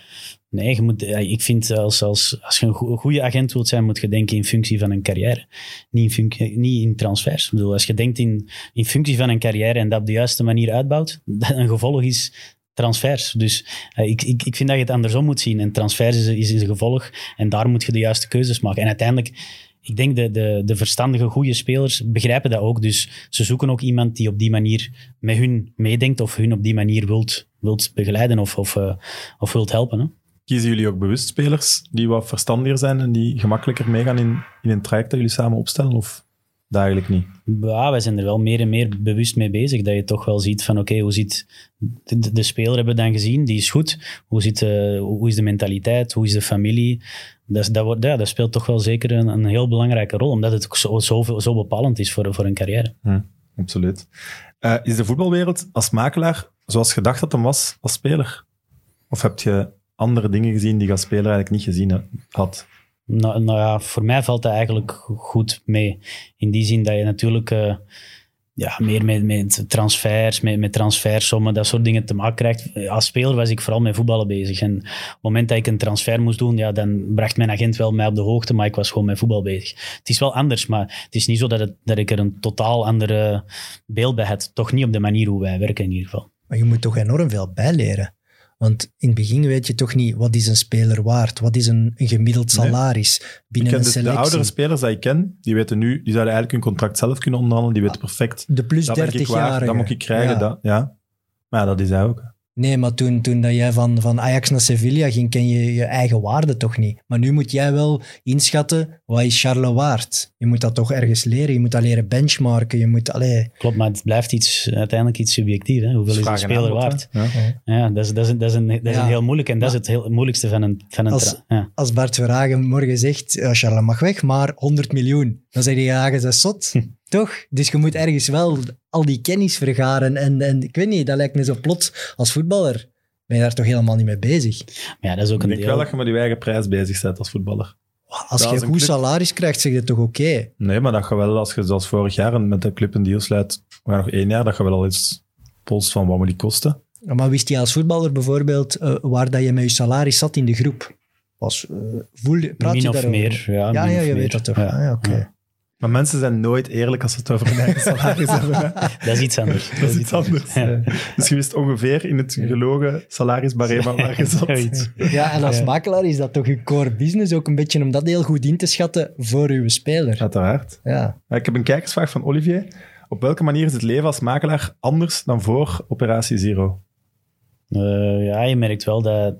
Nee, je moet, ik vind als, als, als je een go- goede agent wilt zijn, moet je denken in functie van een carrière. Niet in, niet in transfers. Ik bedoel, als je denkt in, in functie van een carrière en dat op de juiste manier uitbouwt, dan een gevolg is transfers. Dus ik, ik, ik vind dat je het andersom moet zien. En transfers is, is een gevolg en daar moet je de juiste keuzes maken. En uiteindelijk, ik denk de, de, de verstandige, goede spelers begrijpen dat ook. Dus ze zoeken ook iemand die op die manier met hun meedenkt of hun op die manier wilt, wilt begeleiden of, of, eh, of wilt helpen. Kiezen jullie ook bewust spelers die wat verstandiger zijn en die gemakkelijker meegaan in, in een traject dat jullie samen opstellen? Of dat eigenlijk niet? Ja, wij zijn er wel meer en meer bewust mee bezig. Dat je toch wel ziet van, oké, hoe ziet... De, speler hebben we dan gezien, die is goed. Hoe, zit, eh, hoe is de mentaliteit? Hoe is de familie? Dat, dat, wordt, ja, dat speelt toch wel zeker een, een heel belangrijke rol, omdat het ook zo, zo, zo bepalend is voor, voor een carrière. Absoluut. Eh, is de voetbalwereld als makelaar zoals gedacht dat hem was als speler? Of heb je andere dingen gezien die je als speler eigenlijk niet gezien had? Nou, nou ja, voor mij valt dat eigenlijk goed mee. In die zin dat je natuurlijk eh, ja, meer met, met transfers, met, met transfersommen, dat soort dingen te maken krijgt. Als speler was ik vooral met voetballen bezig. En op het moment dat ik een transfer moest doen, ja, dan bracht mijn agent wel mij op de hoogte, maar ik was gewoon met voetbal bezig. Het is wel anders, maar het is niet zo dat, het, dat ik er een totaal ander beeld bij had. Toch niet op de manier hoe wij werken in ieder geval. Maar je moet toch enorm veel bijleren. Want in het begin weet je toch niet wat is een speler waard, wat is een, een gemiddeld salaris binnen een de, de selectie. oudere spelers die ik ken, die weten nu, die zouden eigenlijk hun contract zelf kunnen onderhandelen. Die weten perfect, de plus dat ben 30 ik waar, jaar. dat moet ik krijgen. Dat, ja. Maar ja, dat is hij ook. Nee, maar toen, toen dat jij van, van Ajax naar Sevilla ging, ken je je eigen waarde toch niet. Maar nu moet jij wel inschatten, wat is Charles waard? Je moet dat toch ergens leren. Je moet dat leren benchmarken. Je moet, allee, Klopt, maar het blijft iets, uiteindelijk iets subjectief. Hè? Hoeveel is een speler waard? Ja. Ja, dat is, dat is, dat is, een, dat is Ja. een heel moeilijk. En dat is het heel moeilijkste van een, van een Als- ja. als Bart Verhagen morgen zegt, Charles mag weg, maar 100 miljoen. Dan zeg je, ja, je bent zot. Toch? Dus je moet ergens wel al die kennis vergaren. En, en ik weet niet, dat lijkt me zo plots als voetballer. Ben je daar toch helemaal niet mee bezig? Maar ja, dat is ook Ik een denk deel. wel dat je met je eigen prijs bezig bent als voetballer. Als je een goed club- salaris krijgt, zeg je toch oké? Nee, maar dat je wel, als je zoals vorig jaar met de club een deal sluit, maar nog één jaar, dat je wel al eens polst van wat moet die kosten. Maar wist je als voetballer bijvoorbeeld eh, waar dat je met je salaris zat in de groep? Was, eh, voelde, praat Min je of daarover? meer. Ja, Ja, min ja, of je meer. weet dat toch. Ja. Ah, ja, oké. Ja. Maar mensen zijn nooit eerlijk als ze het over hun eigen salaris hebben. Dat is iets anders. Dat is iets anders. Ja. Dus je wist ongeveer in het gelogen salarisbarema waar je zat. Ja, en als Ja. makelaar is dat toch je core business ook een beetje om dat heel goed in te schatten voor uw speler. Uiteraard. Ja. Ik heb een kijkersvraag van Olivier. Op welke manier is het leven als makelaar anders dan voor Operatie Zero? Eh, ja, je merkt wel dat,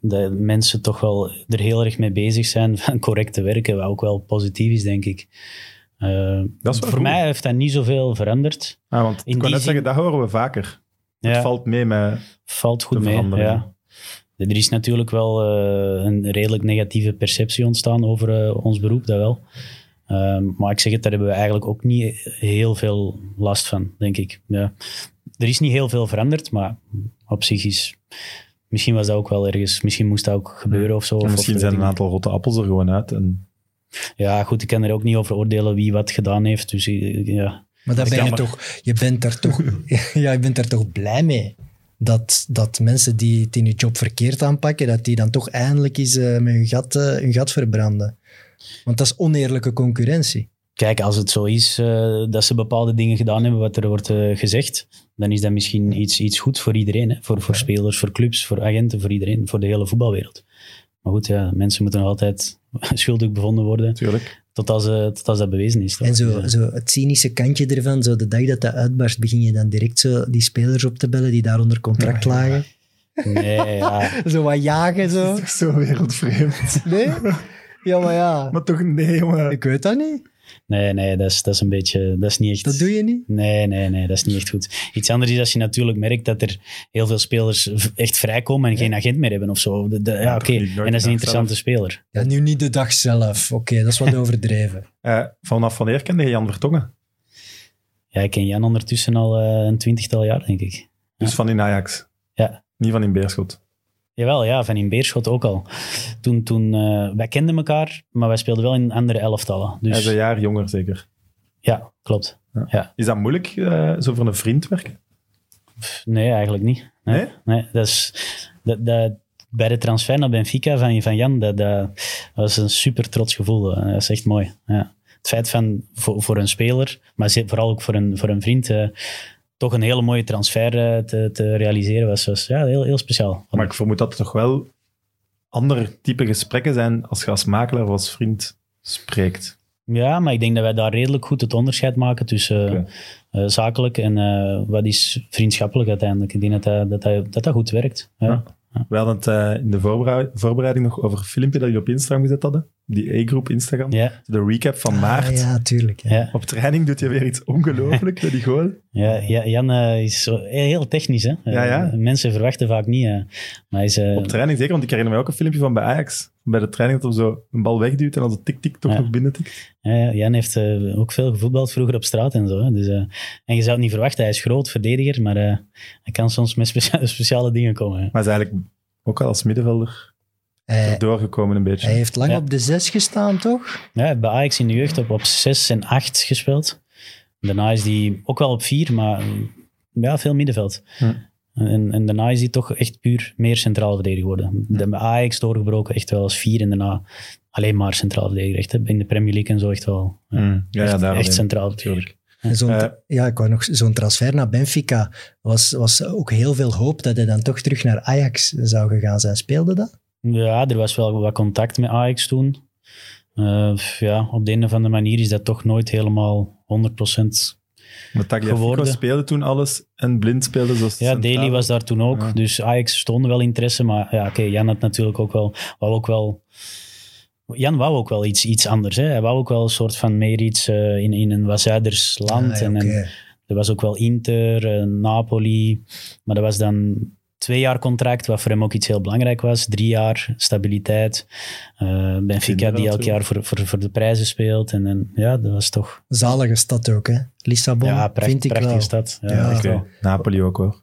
dat mensen toch wel er heel erg mee bezig zijn van correct te werken, wat ook wel positief is, denk ik. Eh, Dat is wel voor goed. mij heeft dat niet zoveel veranderd. Ah, want In ik kan net zin- zeggen, dat horen we vaker. Het valt mee met... valt goed mee. Ja. Er is natuurlijk wel eh, een redelijk negatieve perceptie ontstaan over eh, ons beroep, dat wel. Ehm, maar ik zeg het, daar hebben we eigenlijk ook niet heel veel last van, denk ik. Ja. Er is niet heel veel veranderd, maar op zich is... Misschien was dat ook wel ergens... Misschien moest dat ook gebeuren of zo. Of- misschien of zijn een aantal rotte appels er gewoon uit. En Ja, goed, ik kan er ook niet over oordelen wie wat gedaan heeft. Dus eh, ja, Maar daar is ben je toch, je bent er toch, ja, je bent er toch blij mee. Dat, dat mensen die het in je job verkeerd aanpakken, dat die dan toch eindelijk eens eh, met hun gat, eh, hun gat verbranden. Want dat is oneerlijke concurrentie. Kijk, als het zo is eh, dat ze bepaalde dingen gedaan hebben wat er wordt eh, gezegd, dan is dat misschien iets, iets goed voor iedereen. Hè? Voor, voor spelers, voor clubs, voor agenten, voor iedereen, voor de hele voetbalwereld. Maar goed, ja, mensen moeten nog altijd schuldig bevonden worden natuurlijk. tot als, eh, tot als dat bewezen is. toch? En zo, zo het cynische kantje ervan, zo de dag dat dat uitbarst, begin je dan direct zo die spelers op te bellen die daar onder contract lagen. nee, ja. Zo wat jagen, zo. Dat is toch zo wereldvreemd. Nee? Ja, maar ja. maar toch, nee, jongen. Ik weet dat niet. Nee, nee, dat is, dat is een beetje... Dat is niet echt... Dat doe je niet. Nee, nee, nee, dat is niet echt goed. Iets anders is als je natuurlijk merkt dat er heel veel spelers echt vrijkomen en geen agent meer hebben of zo. De- de- ja, oké. En dat is een interessante speler. Ja, nu niet de dag zelf. Oké, dat is wat overdreven. Eh, vanaf wanneer kende je Jan Vertongen? Ja, ik ken Jan ondertussen al eh, een twintigtal jaar, denk ik. Dus van in Ajax. Ja. Niet van in Beerschot. Jawel, ja, van in Beerschot ook al. Toen, toen, eh, wij kenden elkaar, maar wij speelden wel in andere elftallen. Hij is Dus een jaar jonger, zeker. ja, klopt. Is dat moeilijk, eh, zo voor een vriend werken? Nee, eigenlijk niet. Nee? Nee, dat is... Dat, dat, bij de transfer naar Benfica van, van Jan, dat, dat was een super trots gevoel. Eh, Dat is echt mooi. Ja. Het feit van voor, voor een speler, maar vooral ook voor een, voor een vriend, toch een hele mooie transfer eh, te, te realiseren was, was ja, heel, heel speciaal. Maar ik vermoed dat er toch wel andere type gesprekken zijn als je als makelaar of als vriend spreekt. Ja, maar ik denk dat wij daar redelijk goed het onderscheid maken tussen eh, eh, zakelijk en wat is vriendschappelijk uiteindelijk. Ik denk dat dat, dat, dat, dat, dat goed werkt. Ja. Ja. We hadden het eh, in de voorberei- voorbereiding nog over een filmpje dat jullie op Instagram gezet hadden. Die E-groep Instagram. Ja, De recap van maart. Ah, ja, tuurlijk. Ja. ja, Op training doet je weer iets ongelooflijk met die goal. ja, ja, Jan eh, is zo, heel technisch. Hè? Ja, ja. Eh, mensen verwachten vaak niet. eh, maar hij is, eh, Op training zeker, want ik herinner me ook een filmpje van bij Ajax. Bij de training dat hij zo een bal wegduwt en dan zo tik-tik toch Ja. nog binnen tikt. ja, ja, Jan heeft eh, ook veel gevoetbald vroeger op straat en zo. Hè? Dus, eh, en je zou het niet verwachten, hij is groot, verdediger, maar eh, hij kan soms met specia- speciale dingen komen. hè. Maar hij is eigenlijk ook al als middenvelder Hij, erdoor gekomen een beetje. hij heeft lang Ja. op de zes gestaan, toch? Ja, hij heeft bij Ajax in de jeugd op, op 6 en 8 gespeeld. Daarna is hij ook wel op 4, maar mm, ja, veel middenveld. Hm. En, en daarna is hij toch echt puur meer centraal verdediger geworden. De, bij Ajax doorgebroken echt wel als 4 en daarna alleen maar centraal verdediger. Echt, hè. in de Premier League en zo echt wel. Ja, Mm. Ja, echt, daar echt centraal verdediger. Tuurlijk. En Zo'n, Eh, ja, ik wou nog zo'n transfer naar Benfica was, was ook heel veel hoop dat hij dan toch terug naar Ajax zou gegaan zijn. Speelde dat? Ja, er was wel wat contact met Ajax toen. Eh, ja, op de een of andere manier is dat toch nooit helemaal 100% Maar Tagliafico geworden. speelde toen alles en Blind speelde zo Ja. Daly was daar toen ook. Ja. Dus Ajax stonden wel interesse. Maar ja, oké, Jan had natuurlijk ook wel, wou ook wel... Jan wou ook wel iets, iets anders. Hè. Hij wou ook wel een soort van meer iets eh, in, in een wat Zuiders land. Ah, en, en er was ook wel Inter, eh, Napoli. Maar dat was dan twee jaar contract, wat voor hem ook iets heel belangrijk was. Drie jaar stabiliteit. Eh, Benfica die elk jaar voor, voor, voor de prijzen speelt. En, en ja, dat was toch... Zalige stad ook, hè? Lissabon, ja, pracht- vind ik prachtige wel. stad. Ja, Ja. echt Oké. wel. Napoli ook hoor.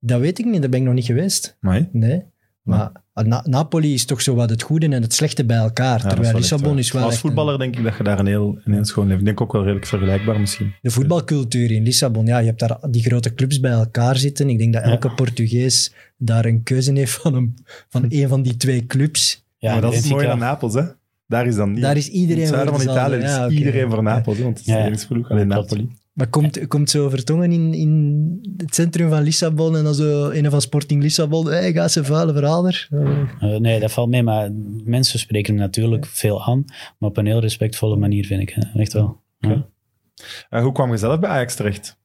Dat weet ik niet, daar ben ik nog niet geweest. Maar Nee. Maar Na- Napoli is toch zo wat het goede en het slechte bij elkaar. terwijl Lissabon is wel Als een- voetballer denk ik dat je daar een heel, een heel schoon leven... Ik denk ook wel redelijk vergelijkbaar misschien. de voetbalcultuur in Lissabon. Ja, je hebt daar die grote clubs bij elkaar zitten. Ik denk dat Ja. elke Portugees daar een keuze heeft van een van, een van die twee clubs. Ja, maar dat is mooie aan Napels, hè. Daar is dan niet. Daar is iedereen In het zuiden voor van. Italië is Ja, oké. iedereen voor Napels, hè, want het is Ja, alleen Klopt. Napoli. Maar komt, komt zo Vertongen in, in het centrum van Lissabon en dan zo een van Sporting Lissabon, hey, ga ze vuile verhaler. Eh, nee, dat valt mee, maar mensen spreken hem natuurlijk veel aan, maar op een heel respectvolle manier, vind ik. hè. Echt wel. Ja. Eh, hoe kwam je zelf bij Ajax terecht?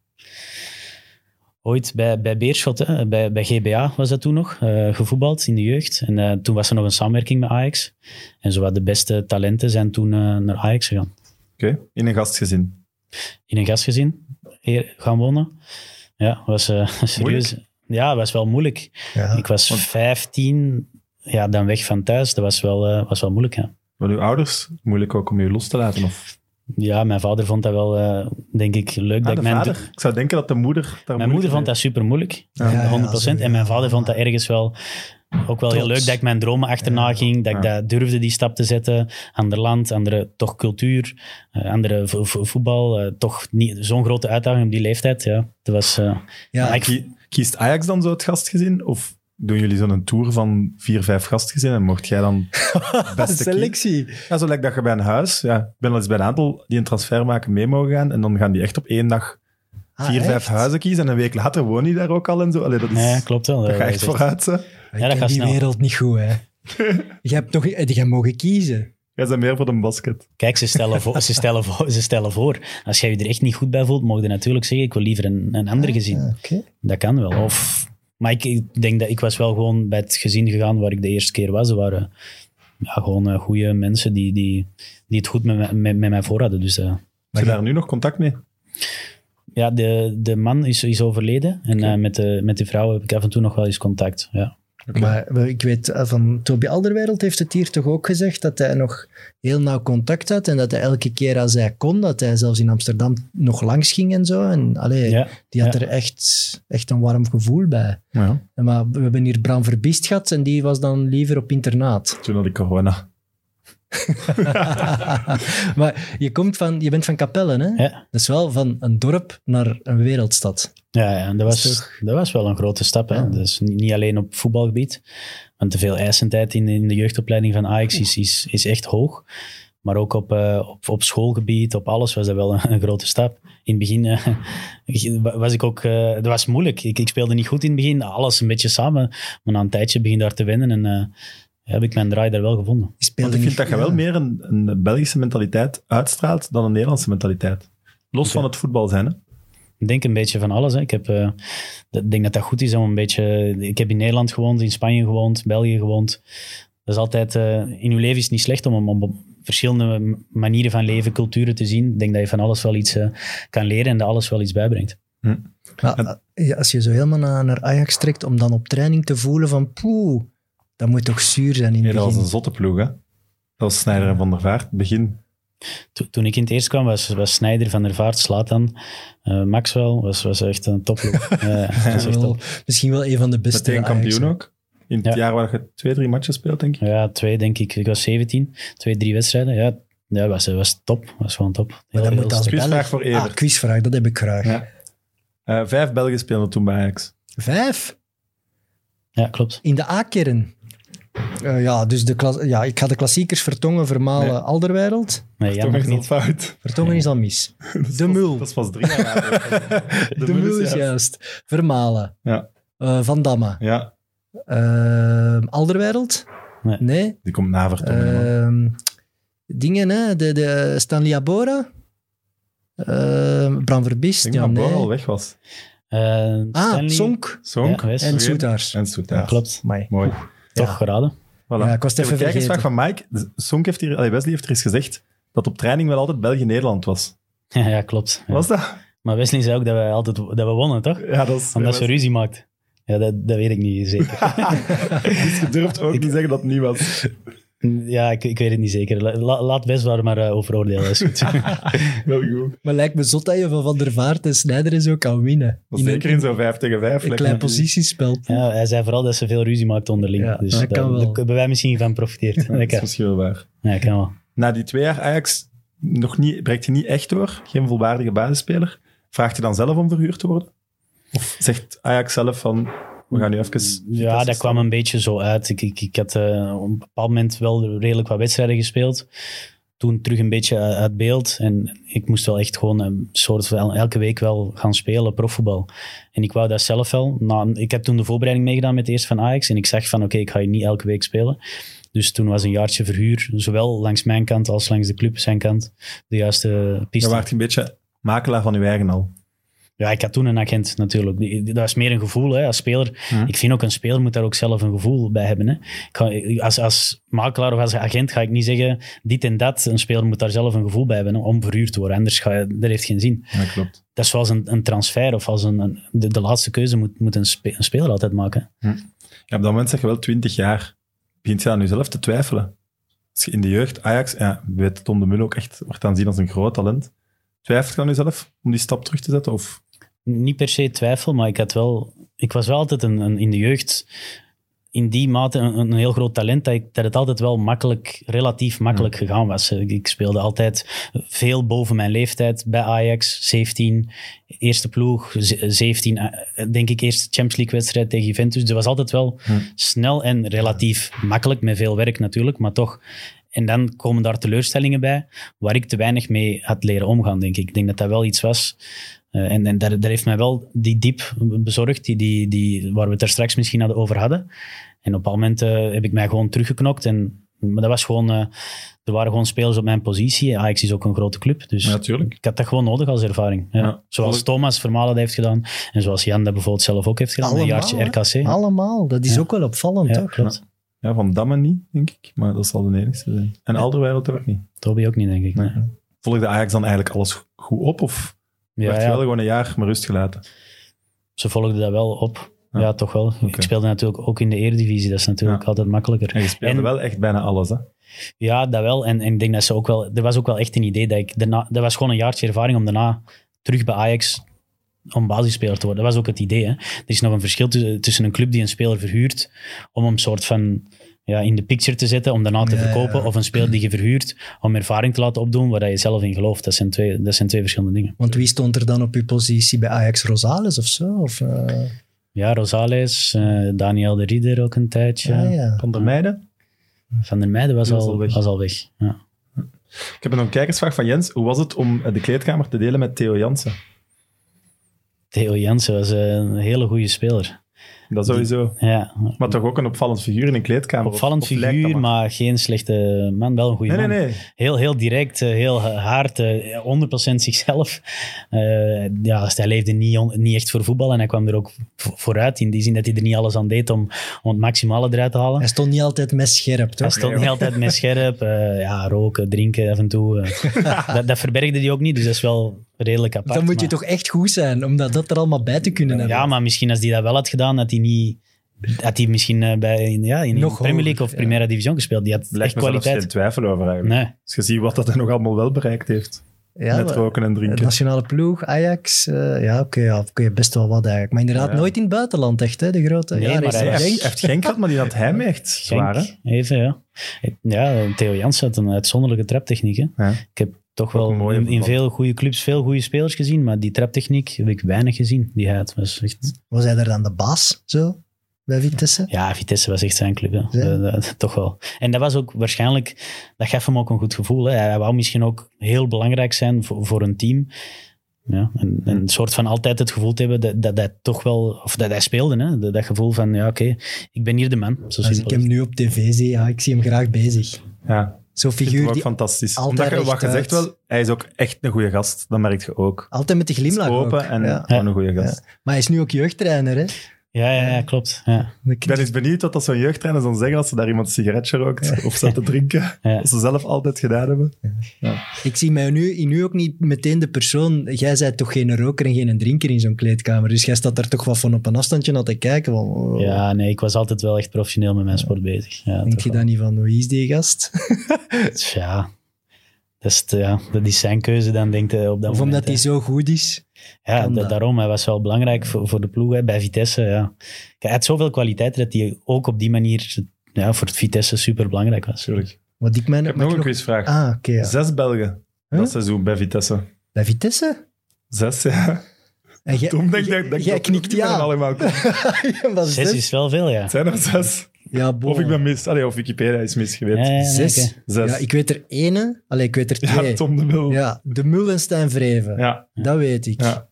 Ooit bij, bij Beerschot, hè, bij, bij GBA was dat toen nog, eh, gevoetbald in de jeugd. En eh, toen was er nog een samenwerking met Ajax. En zowat de beste talenten zijn toen naar Ajax gegaan. Oké, in een gastgezin. In een gastgezin hier gaan wonen. Ja, was eh, serieus. Ja, was wel moeilijk. Ja. Ik was 15, ja, dan weg van thuis. Dat was wel, eh, was wel moeilijk, ja. Maar uw ouders, moeilijk ook om je los te laten? Of? Ja, mijn vader vond dat wel, eh, denk ik, leuk. Ah, dat ik mijn, vader? Ik zou denken dat de moeder mijn moeder vond dat super moeilijk, Ja, ja, 100%. zo, en mijn vader vond dat ergens wel ook wel heel leuk dat ik mijn dromen achterna ging, dat ik dat durfde die stap te zetten. Ander land, andere toch cultuur, eh, andere vo- vo- voetbal. eh, toch niet zo'n grote uitdaging op die leeftijd. Ja, dat was. eh, Ja, ik- Kiest Ajax dan zo het gastgezin? Of doen jullie zo'n tour van vier, vijf gastgezinnen? En mocht jij dan beste selectie. Ja, zo lijkt dat je bij een huis... Ja, ik ben al eens bij een aantal die een transfer maken mee mogen gaan. En dan gaan die echt op één dag Ah, vier, vijf huizen kiezen. En een week later woon die daar ook al en zo. Allee, dat, is, nee, klopt wel. dat is echt vooruit, hè. Ik dat gaat die snel. wereld niet goed, hè. je hebt toch je hebt mogen kiezen. Jij bent meer voor de basket. Kijk, ze stellen, voor, ze, stellen voor, ze stellen voor. Als jij je er echt niet goed bij voelt, mogen je natuurlijk zeggen: ik wil liever een, een ander gezin. Ah, oké. Dat kan wel. Of, maar ik, ik denk dat ik was wel gewoon bij het gezin gegaan waar ik de eerste keer was. Er waren ja, gewoon goede mensen die, die, die het goed met, mij- met, met mij voor hadden. Dus eh, Heb je daar nu nog contact mee? Ja, de, de man is, is overleden. En eh, met, de, met die vrouw heb ik af en toe nog wel eens contact. Ja. Maar ik weet eh, van Toby Alderwereld heeft het hier toch ook gezegd dat hij nog heel nauw contact had en dat hij elke keer als hij kon, dat hij zelfs in Amsterdam nog langs ging en zo. En allee, Ja, die had ja. er echt, echt een warm gevoel bij. Ja, Maar we hebben hier Bram Verbiest gehad en die was dan liever op internaat. toen had ik corona. maar je, komt van, je bent van Capelle, hè? Ja. Dat is wel van een dorp naar een wereldstad. Ja, ja, dat, was, toch- dat was wel een grote stap. Hè? Ja. Dus niet alleen op voetbalgebied. Want te veel eisentijd in, in de jeugdopleiding van Ajax is, is, is echt hoog. Maar ook op, eh, op, op schoolgebied, op alles was dat wel een, een grote stap. In het begin eh, was ik ook... eh dat was moeilijk. Ik, ik speelde niet goed in het begin. Alles een beetje samen. Maar na een tijdje begin daar te wennen. En eh, heb ik mijn draai daar wel gevonden. Want ik vind dat je wel meer een, een Belgische mentaliteit uitstraalt dan een Nederlandse mentaliteit. Los van het voetbal zijn, hè? Ik denk een beetje van alles. Hè. Ik heb, eh, denk dat dat goed is om een beetje... Ik heb in Nederland gewoond, in Spanje gewoond, België gewoond. Dat is altijd... eh, in uw leven is het niet slecht om, om op verschillende manieren van leven, culturen te zien. Ik denk dat je van alles wel iets eh, kan leren en dat alles wel iets bijbrengt. Maar, eh, als je zo helemaal naar, naar Ajax trekt om dan op training te voelen van poeh, dat moet toch zuur zijn in het dat was een zotte ploeg, hè? Dat was Snijder en Van der Vaart, het begin. To- toen ik in het eerst kwam, was, was Sneijder, Van der Vaart, Slatan, eh, Maxwell, was, was echt een topploeg. Eh, dat is echt top. misschien wel een van de beste Meteen kampioen ook. In het Ja. jaar waar je twee, drie matches speelt, denk ik. Ja, twee denk ik. Ik was 17, twee, drie wedstrijden. Ja, ja was, was top. Was gewoon top. Maar Heel, dat heel moet als. Quizvraag voor Evert. Ah, quizvraag, dat heb ik graag. Ja. Eh, vijf Belgen speelden toen bij Ajax. Vijf Ja, klopt. in de A-kern. Eh, ja, dus de klas- ja, ik ga de klassiekers Vertongen, Vermalen, Nee. Alderwereld. Nee, jammer is niet. fout. Vertongen is al mis. Dat is De pas- Mul. Dat is pas drie jaar later. De, Mul is juist. juist. Vermalen. Ja. Eh, Van Damme. Ja, Alderwereld? Nee. Nee. die komt na Vertongen. Ehm, dingen, hè? De, de Stanley Abora. Ehm Bram ik Verbiest. denk Ja, dat Bor nee. al weg was. Eh, Ah, Sonk Sonk Ja, en. Soetaars. en Soetaars. Ja, klopt. Amai. Mooi. Toch Ja. geraden. Voilà. Ja, ik was het Even even kijkersvraag vergeten. van Mike. Sonk heeft hier, Wesley heeft er eens gezegd dat op training wel altijd België-Nederland was. Ja, ja klopt. Ja. Was dat? Maar Wesley zei ook dat we altijd dat we wonnen, toch? Ja, dat is... Omdat ze ruzie maakt. Ja, dat, dat weet ik niet zeker. Dus je durft ook niet zeggen dat het niet was. Ja, ik, ik weet het niet zeker. La- la- laat Wes daar maar eh, over oordelen. Is goed. Wel goed. Maar lijkt me zot dat je van Van der Vaart en Snijder en zo kan winnen. In Zeker een, in zo'n 5 tegen 5. een klein positiespel. ja, hij zei vooral dat ze veel ruzie maakt onderling. Ja, dus dat daar- kan wel. daar hebben wij misschien van geprofiteerd. Dat Dat is kan. misschien wel waar. Ja, kan wel. Na die twee jaar Ajax nog niet, breekt je niet echt door. Geen volwaardige basisspeler. Vraagt je dan zelf om verhuurd te worden? Of zegt Ajax zelf van, We gaan nu even... Ja, dat kwam een beetje zo uit. Ik, ik, ik had eh, op een bepaald moment wel redelijk wat wedstrijden gespeeld. Toen terug een beetje uit beeld. En ik moest wel echt gewoon een soort van elke week wel gaan spelen, profvoetbal. En ik wou dat zelf wel. Nou, ik heb toen de voorbereiding meegedaan met de eerste van Ajax. En ik zag van, oké, ik ga hier niet elke week spelen. Dus toen was een jaartje verhuur, zowel langs mijn kant als langs de club zijn kant, de juiste Dan piste. je een beetje makelaar van je eigen al. Ja, ik had toen een agent natuurlijk. Dat is meer een gevoel hè, als speler. Ik vind ook een speler moet daar ook zelf een gevoel bij hebben. Hè. Ik ga, als, als makelaar of als agent ga ik niet zeggen dit en dat. Een speler moet daar zelf een gevoel bij hebben hè, om verhuurd te worden. Anders ga je, dat heeft geen zin. Ja, klopt. Dat is zoals een, een transfer of als een, een- de, de laatste keuze moet, moet een, spe- een speler altijd maken. Ja, op dat moment zeg je wel 20 jaar. Begint je aan jezelf te twijfelen. Als je in de jeugd, Ajax, ja, weet Tom de Mul ook echt, wordt aanzien als een groot talent. Twijfelt je aan jezelf om die stap terug te zetten? Of Niet per se twijfel, maar ik, had wel, ik was wel altijd een, een, in de jeugd in die mate een, een heel groot talent dat, ik, dat het altijd wel makkelijk, relatief makkelijk gegaan was. Ik, ik speelde altijd veel boven mijn leeftijd bij Ajax, 17, eerste ploeg, ze- 17, eh, denk ik eerste Champions League wedstrijd tegen Juventus. Dus dat was altijd wel snel en relatief makkelijk, met veel werk natuurlijk, maar toch. En dan komen daar teleurstellingen bij, waar ik te weinig mee had leren omgaan, denk ik. Ik denk dat dat wel iets was eh, en en daar, daar heeft mij wel die diep bezorgd, die, die, die, waar we het er straks misschien hadden over hadden. En op een bepaald moment eh, heb ik mij gewoon teruggeknokt. En, maar dat was gewoon, eh, er waren gewoon spelers op mijn positie. Ajax is ook een grote club. Dus Ja, ik had dat gewoon nodig als ervaring. Ja. Ja. Zoals Thomas Vermalen dat heeft gedaan. En zoals Jan dat bijvoorbeeld zelf ook heeft gedaan. een jaartje hè? RKC. Allemaal. Dat is Ja. ook wel opvallend, Ja, toch? klopt. ja, van Damme niet, denk ik. Maar dat zal de enigste zijn. En Alderweireld ook niet. Toby ook niet, denk ik. Nee. nee. Volgde Ajax dan eigenlijk alles goed op? Of Ja, werd je wel gewoon een jaar maar rust gelaten? Ze volgden dat wel op. Ja. Ja, toch wel. Ik speelde natuurlijk ook in de Eredivisie. Dat is natuurlijk Ja. altijd makkelijker. En je speelde En- wel echt bijna alles, hè? Ja, dat wel. En, en ik denk dat ze ook wel... Er was ook wel echt een idee dat ik... Daarna, dat was gewoon een jaartje ervaring om daarna terug bij Ajax om basisspeler te worden. Dat was ook het idee. Hè. Er is nog een verschil tussen, een club die een speler verhuurt om hem soort van ja, in de picture te zetten, om daarna te Ja, verkopen, ja. of een speler die je verhuurt om ervaring te laten opdoen waar dat je zelf in gelooft. Dat zijn twee, dat zijn twee verschillende dingen. Want wie stond er dan op uw positie bij Ajax Rosales of zo? Of, eh, Ja, Rosales, eh, Daniel de Rieder ook een tijdje. ja, ja. Van der Meijden. Van der Meijden was, al, al weg. was al weg. Ja. Ik heb nog een kijkersvraag van Jens. Hoe was het om de kleedkamer te delen met Theo Jansen? Theo Jansen was een hele goede speler. Dat sowieso. Ja, Maar toch ook een opvallend figuur in een kleedkamer. Opvallend of figuur, maar geen slechte man. Wel een goede Nee, man. nee, nee. Heel, heel direct, eh, heel hard, eh, 100% zichzelf. Eh, ja, hij leefde niet, on- niet echt voor voetbal en hij kwam er ook vo- vooruit. In die zin dat hij er niet alles aan deed om, om het maximale eruit te halen. Hij stond niet altijd mes scherp, Hij toch? stond niet altijd met scherp. eh, ja, roken, drinken af en toe. eh. dat, dat verbergde hij ook niet, dus dat is wel redelijk apart. Dan moet je maar- toch echt goed zijn om dat, dat er allemaal bij te kunnen hebben. Ja, maar misschien als hij dat wel had gedaan, had hij niet... Had hij misschien eh, bij, in- ja, in de Nog Premier League of ja. Primera Division gespeeld. Die had Lijkt echt kwaliteit. geen twijfel over eigenlijk. Nee. Als je ziet wat dat hij nog allemaal wel bereikt heeft. Ja, met roken en de drinken. nationale ploeg, Ajax, eh, ja, oké, ja, oké, best wel wat eigenlijk. Maar inderdaad, Ja. nooit in het buitenland echt, hè, de grote. Nee, ja, maar is hij heeft, Genk. heeft Genk gehad, maar die had mee echt zwaar. Even, ja. Ja, Theo Jansen had een uitzonderlijke traptechniek. Hè. Ja. Ik heb toch wel een mooie in, veel goede clubs veel goede spelers gezien, maar die traptechniek heb ik weinig gezien. Die hij had. Was echt, Was hij daar dan de baas, zo, bij Vitesse? ja, Vitesse was echt zijn club. Ja. Dat- dat- toch wel. En dat was ook waarschijnlijk, dat gaf hem ook een goed gevoel. Hè. Hij wou misschien ook heel belangrijk zijn voor, voor een team. Ja, en, en een soort van altijd het gevoel te hebben dat, dat hij toch wel, of dat hij speelde, hè. Dat, dat gevoel van, ja oké, ik ben hier de man. Zo Als ik simpel is hem nu op tv zie, ja, ik zie hem graag bezig. Ja, Zo'n hem figuur ook die fantastisch. altijd Omdat je, wat je rechtuit. zegt wel, hij is ook echt een goede gast. Dat merk je ook. altijd met de glimlach Open ook. en ja. gewoon een goede gast. Maar hij is nu ook jeugdtrainer, hè? Ja, ja, ja, klopt. Ja. Ik ben eens benieuwd wat dat zo'n jeugdtrainer dan zeggen als ze daar iemand een sigaretje rookt of staat te drinken. Ja. Dat ze zelf altijd gedaan hebben. Ik zie mij nu, in u ook niet meteen de persoon... Jij bent toch geen roker en geen drinker in zo'n kleedkamer, dus jij staat daar toch wat van op een afstandje naar te kijken. Van, oh, Ja, nee, ik was altijd wel echt professioneel met mijn sport bezig. Ja, Denk je dan niet van, wie is die gast? Ja, dat is, te- ja, dat is zijn keuze dan, denkt hij op dat of moment. omdat hij zo goed is? Ja, dat. daarom. Hij was wel belangrijk voor, voor de ploeg hè, bij Vitesse. Ja. Kijk, Hij had zoveel kwaliteiten dat hij ook op die manier ja, voor het Vitesse super belangrijk was. Tuurlijk. Wat ik, mijn, Ik heb nog een ik quizvraag. Ah, oké. ja. Zes Belgen Huh? dat seizoen bij Vitesse. Bij Vitesse? Zes, ja. En jij- Tom jij- dat dat jij dat knikt ja. allemaal Zes dat? is wel veel, ja. Het zijn er zes. Ja, bon. Of ik ben mis. Allee, of Wikipedia is mis geweest. Ja, ja, ja, Zes. oké. Zes. Ja, ik weet er ene. Allee, ik weet er Ja, twee. Tom de Mul. Ja. Ja, de Mul en Stijn Vreven. Ja. Dat weet ik. Ja.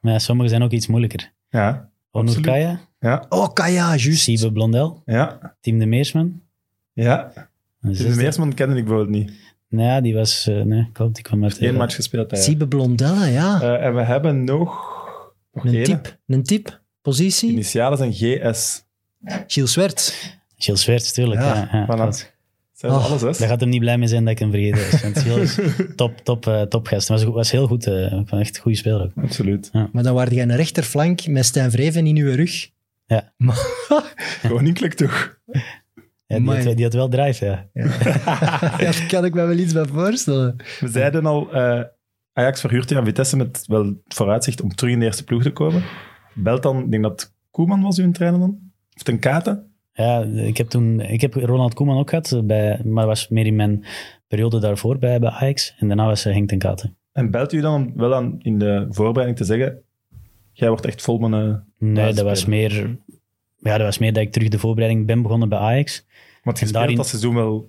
Maar ja, sommige zijn ook iets moeilijker. Ja. Onur. Kaya, Ja. Oh, Kaya, juist. Siebe Blondel, Ja. Tim de Meersman. Ja. De. Meersman kende ik bijvoorbeeld niet. Nou ja, die was... eh, nee, klopt, die kwam uit... Eén match gespeeld. Hij. Siebe Blondella, ja. Eh, en we hebben nog... nog een tip. Een tip. Positie. Initialen zijn GS. Gilles Swerts. Gilles Swerts, tuurlijk. Ja, Ja, ja, Voilà. klopt. Zijn ze Oh. alle zes? Daar gaat hem niet blij mee zijn dat ik hem vergeten is. Want Gilles is top, top, eh, topgast. Was, was heel goed. eh, ik vond echt een goede speler ook. Absoluut. Maar dan waren jij een rechterflank met Stijn Vreven in uw rug. Ja. Maar, Koninklijk toch? Ja, die, had, die had wel drive, ja. ja, daar kan ik me wel iets bij voorstellen. We zeiden al, eh, Ajax verhuurt aan Vitesse met wel vooruitzicht om terug in de eerste ploeg te komen. Belt dan, ik denk dat Koeman was uw trainer dan? Of ten Kate? Ja, ik heb toen... Ik heb Ronald Koeman ook gehad, eh, bij, maar was meer in mijn periode daarvoor bij, bij Ajax. En daarna was eh, Henk ten Katen. En belt u dan om wel aan in de voorbereiding te zeggen, jij wordt echt vol met een... Nee, dat was meer... Ja, dat was meer dat ik terug de voorbereiding ben begonnen bij Ajax. Want je En daarin- dat seizoen wel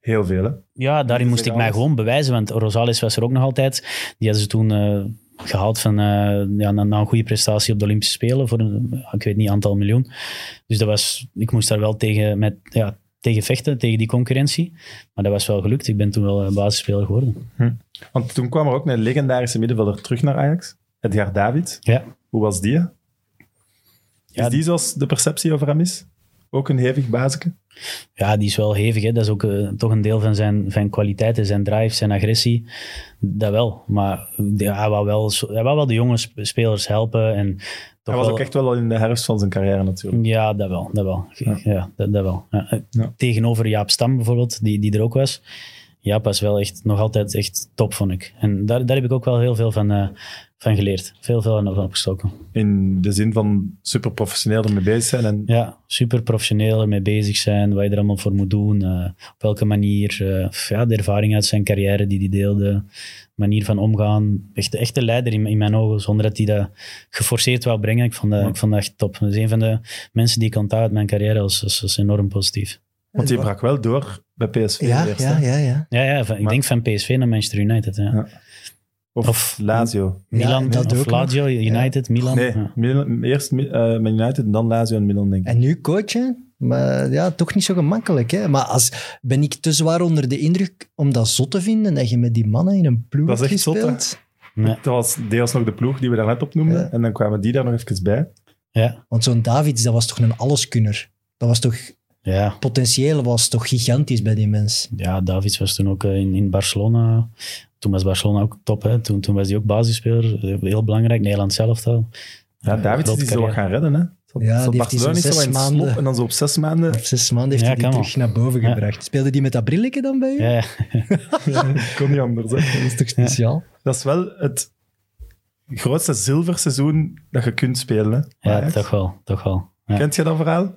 heel veel, hè? Ja, daarin moest ik mij gewoon bewijzen, want Rosales was er ook nog altijd. Die hadden ze toen eh, gehaald van, eh, ja, na, na een goede prestatie op de Olympische Spelen voor een, ik weet niet, aantal miljoen. Dus dat was, ik moest daar wel tegen, met, ja, tegen vechten, tegen die concurrentie. Maar dat was wel gelukt. Ik ben toen wel eh, basisspeler geworden. Want toen kwam er ook een legendarische middenvelder terug naar Ajax. Edgar David. Ja, Hoe was die? Is Ja, die zoals de perceptie over hem is? Ook een hevig bazeke? Ja die is wel hevig. Hè. Dat is ook eh, toch een deel van zijn, zijn kwaliteiten, zijn drive, zijn agressie. Dat wel. Maar ja, hij, wou wel, hij wou wel de jonge sp- spelers helpen. En toch Hij was wel, ook echt wel al in de herfst van zijn carrière natuurlijk. Ja, dat wel. Dat wel. Ja. dat, dat wel. Ja. eh, Ja. Tegenover Jaap Stam bijvoorbeeld, die, die er ook was. Jaap was wel echt nog altijd echt top, vond ik. En daar, daar heb ik ook wel heel veel van, eh, van geleerd. Veel, veel van opgestoken. In de zin van super professioneel ermee bezig zijn. En Ja, super professioneel ermee bezig zijn, wat je er allemaal voor moet doen, eh, op welke manier. eh, ja, de ervaring uit zijn carrière die hij deelde, manier van omgaan. Echt, echt leider in, in mijn ogen, zonder dat hij dat geforceerd wou brengen. Ik vond dat, ik vond dat echt top. Dat is een van de mensen die ik onthoud uit mijn carrière als, als, als enorm positief. Want die brak wel door bij PSV Ja, eerst. ja, ja, ja. Ja, ja van- ik denk van PSV naar Manchester United. Ja. Ja. Of, Of- Lazio. Milan, Ja, dat of ook nog. Lazio, United, Milan. Nee, Ja. Milan- eerst Man United en dan Lazio en Milan, denk ik. En nu coachen? Maar ja, toch niet zo gemakkelijk. Hè? Maar als, ben ik te zwaar onder de indruk om dat zot te vinden dat je met die mannen in een ploeg Dat is echt zot? Nee. Dat was deels nog de ploeg die we daarnet opnoemden. Ja. En dan kwamen die daar nog even bij. Ja, Want zo'n Davids, dat was toch een alleskunner? Dat was toch, ja. potentieel was toch gigantisch bij die mens? ja, Davids was toen ook eh, in, in Barcelona. Toen was Barcelona ook top. Hè. Toen, toen was hij ook basisspeler. Heel belangrijk, Nederland zelf al. Ja, Eh, David is zo wat gaan redden, hè? Zat, Ja, zat die Barcelona niet zo zes in maanden- en dan zo op zes maanden. Op zes maanden heeft Ja, hij die terug naar boven Ja. gebracht. Speelde die met dat brilletje dan bij u? Ja, kon niet anders. Hè. Dat is toch speciaal? Dat is wel het grootste zilverseizoen dat je kunt spelen. Hè? ja toch wel. Toch wel. Ja. Kent je dat verhaal?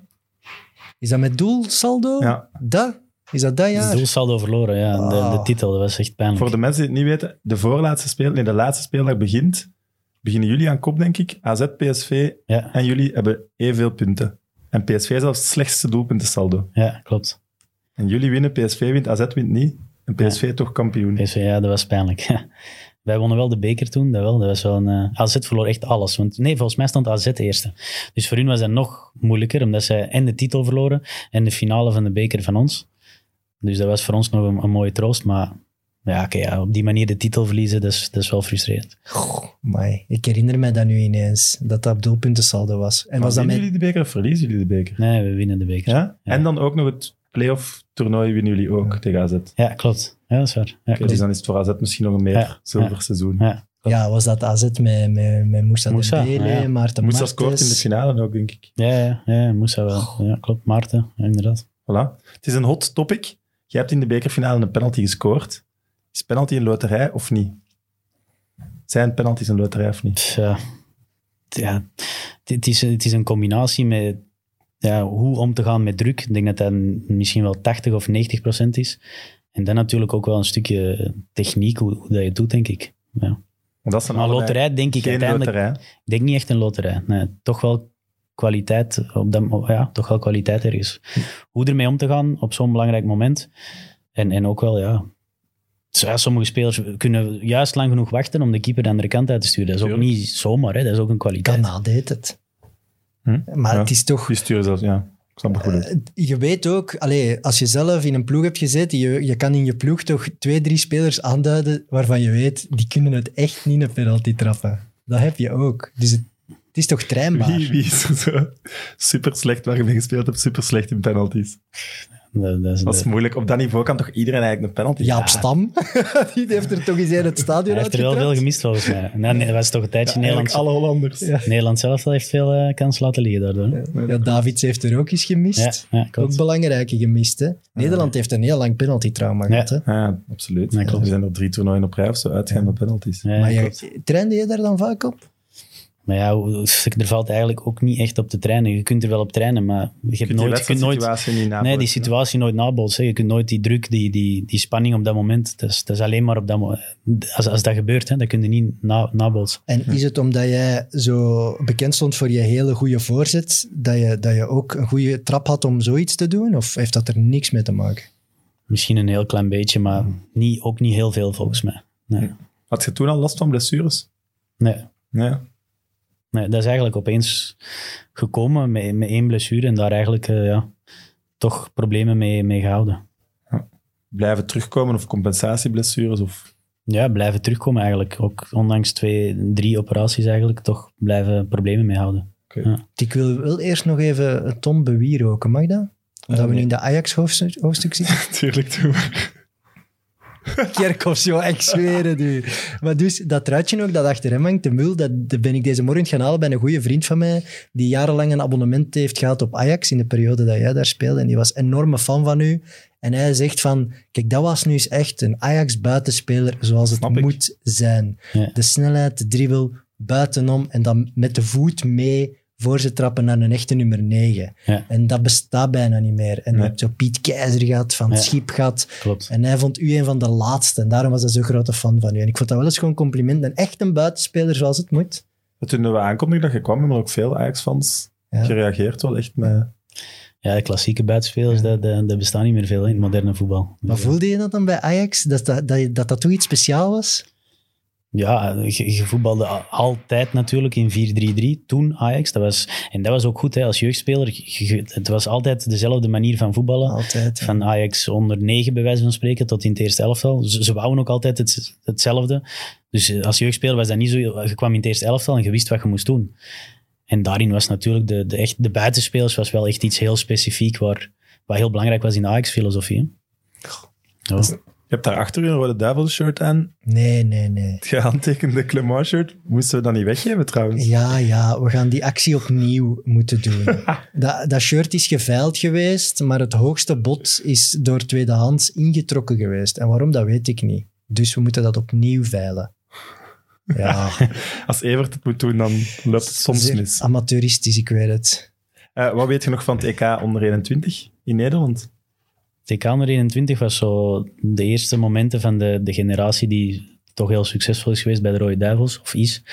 Is dat met doelsaldo? Ja. Dat? Is dat dat Het jaar? doelsaldo verloren, ja. De, de Ah. titel, dat was echt pijnlijk. Voor de mensen die het niet weten, de voorlaatste speel, nee, de laatste speeldag begint. Beginnen jullie aan kop, denk ik. AZ, PSV Ja, en jullie hebben evenveel punten. En PSV is zelfs het slechtste doelpuntensaldo. ja, klopt. En jullie winnen, PSV wint, AZ wint niet. En PSV toch kampioen. PSV, ja, dat was pijnlijk. Wij wonnen wel de beker toen, dat wel. Dat was wel een, eh, AZ verloor echt alles. Want, nee, volgens mij stond AZ eerste. Dus voor hun was dat nog moeilijker, omdat zij en de titel verloren en de finale van de beker van ons. Dus dat was voor ons nog een, een mooie troost. Maar ja, oké, ja, op die manier de titel verliezen, dat is, dat is wel frustrerend. Goh, ik herinner mij dat nu ineens, dat dat doelpuntensaldo was. En Maar was dat winnen met... jullie de beker of verliezen jullie de beker? Nee, we winnen de beker. Ja? Ja. En dan ook nog het playoff toernooi winnen jullie ook tegen AZ. Ja, klopt. Ja, dat is waar. Ja, dus klopt. dan is het voor AZ misschien nog een meer Ja. zilver seizoen. Ja, Ja, was dat AZ met, met, met Moussa Moussa, Dembele, ja. Maarten Moussa Martens. scoort in de finale ook, denk ik. ja, ja, ja Moussa wel. Ja, klopt. Maarten, inderdaad. Voilà. Het is een hot topic. Je hebt in de bekerfinale een penalty gescoord. Is penalty een loterij of niet? Zijn penalties een loterij of niet? Ja, ja het is, het is een combinatie met ja, hoe om te gaan met druk. Ik denk dat dat misschien wel 80 of 90 procent is. En dan natuurlijk ook wel een stukje techniek, hoe, hoe dat je het doet, denk ik. Ja. Dat is een Maar loterij denk ik uiteindelijk... loterij. Ik denk niet echt een loterij. Nee, toch wel kwaliteit. Op dat, ja, toch wel kwaliteit ergens. Hoe ermee om te gaan op zo'n belangrijk moment. En, en ook wel, ja... Sommige spelers kunnen juist lang genoeg wachten om de keeper de andere kant uit te sturen. Dat is ook niet zomaar, hè. dat is ook een kwaliteit. Ghana deed het. Hm? Maar Ja. het is toch... Die sturen zelfs, ja. Ik snap het goed. Eh, Je weet ook, allee, als je zelf in een ploeg hebt gezeten, je, je kan in je ploeg toch twee, drie spelers aanduiden waarvan je weet, die kunnen het echt niet een penalty trappen. Dat heb je ook. Dus het, het is toch trainbaar. Wie, wie is er zo super slecht waar je mee gespeeld hebt, super slecht in penalties? Dat, dat is, Dat is moeilijk. Op dat niveau kan toch iedereen eigenlijk een penalty Jaap Stam, die heeft er toch eens in het stadion Hij heeft er wel veel gemist volgens mij. Nee, nee, dat was toch een tijdje Nederland. alle Hollanders. Ja. Nederland zelf heeft veel eh, kansen laten liggen daardoor. Ja, Davids heeft er ook eens gemist. Ja, ja, ook belangrijke gemist. Hè? Nederland heeft een heel lang penalty-trauma Ja. gehad. Hè? Ja, absoluut. Ja, klopt. Er zijn er drie toernooien op rij of zo uitgaan met penalties. Ja, maar je, trainde je daar dan vaak op? Maar ja, er valt eigenlijk ook niet echt op te trainen. Je kunt er wel op trainen, maar je, hebt Je nooit, je kunt nooit, wedstrijdsituatie niet nabootsen. nee, die situatie nooit nabootsen. Je kunt nooit die druk, die, die, die spanning op dat moment. Dat is, dat is alleen maar op dat moment. Als, als dat gebeurt, hè, dat kun je niet na, nabootsen. En is het omdat jij zo bekend stond voor je hele goede voorzet, dat je, dat je ook een goede trap had om zoiets te doen? Of heeft dat er niks mee te maken? Misschien een heel klein beetje, maar niet, ook niet heel veel volgens mij. Nee, Had je toen al last van blessures? nee, Nee. Nee dat is eigenlijk opeens gekomen met, met één blessure en daar eigenlijk eh, ja, toch problemen mee, mee gehouden. Blijven terugkomen of compensatieblessures? Of... Ja, blijven terugkomen eigenlijk. Ook ondanks twee, drie operaties eigenlijk, toch blijven problemen mee houden. Ik wil wel eerst nog even Tom bewieroken, mag dat? Omdat we nu in de Ajax-hoofdstuk hoofdstuk zitten. Tuurlijk, doe maar. Kerkhoffs, joh, ik zweer het u. Maar dus, dat truitje ook, dat achter hem hangt, de mul, dat, dat ben ik deze morgen gaan halen bij een goede vriend van mij, die jarenlang een abonnement heeft gehad op Ajax in de periode dat jij daar speelde. En die was enorme fan van u. En hij zegt van, kijk, dat was nu eens echt een Ajax-buitenspeler zoals het Snap ik. moet zijn. Ja. De snelheid, de dribbel, buitenom en dan met de voet mee voor ze trappen naar een echte nummer 9. Ja. En dat bestaat bijna niet meer. En Nee. je hebt zo Piet Keizer gehad, Van Ja. Schip gehad. Klopt. En hij vond u een van de laatste. En daarom was hij zo'n grote fan van u. En ik vond dat wel eens gewoon een compliment. Een echt een buitenspeler zoals het moet. Toen we aankondigden dat je kwam, hebben er ook veel Ajax-fans Ja. gereageerd. Wel echt met... Ja, de klassieke buitenspelers, dat, dat, dat bestaan niet meer veel in het moderne voetbal. Maar voelde je dat dan bij Ajax? Dat dat, dat, dat, dat toch iets speciaals was? Ja, je, je voetbalde altijd natuurlijk in 4-3-3. Toen Ajax, dat was, en dat was ook goed hè, als jeugdspeler. Je- je- het was altijd dezelfde manier van voetballen. Altijd. Van Ajax onder 9 bij wijze van spreken tot in het eerste elftal. Ze, ze wouden ook altijd het, hetzelfde. Dus eh, als jeugdspeler was dat niet zo. Je kwam in het eerste elftal en je wist wat je moest doen. En daarin was natuurlijk de, de, echt, de buitenspelers was wel echt iets heel specifiek waar, wat heel belangrijk was in de Ajax-filosofie. Ja. Je hebt daar achter je een rode duivelshirt aan. Nee, nee, nee. Het gehandtekende Clement-shirt. Moesten we dat niet weggeven trouwens? Ja, ja, we gaan die actie opnieuw moeten doen. dat, dat shirt is geveild geweest, maar het hoogste bod is door tweedehands ingetrokken geweest. En waarom, dat weet ik niet. Dus we moeten dat opnieuw veilen. Ja, Als Evert het moet doen, dan loopt het soms mis. amateuristisch, ik weet het. Eh, wat weet je nog van het EK onder 21 in Nederland? TK onder 21 was zo de eerste momenten van de, de generatie die toch heel succesvol is geweest bij de Rode Duivels, of is.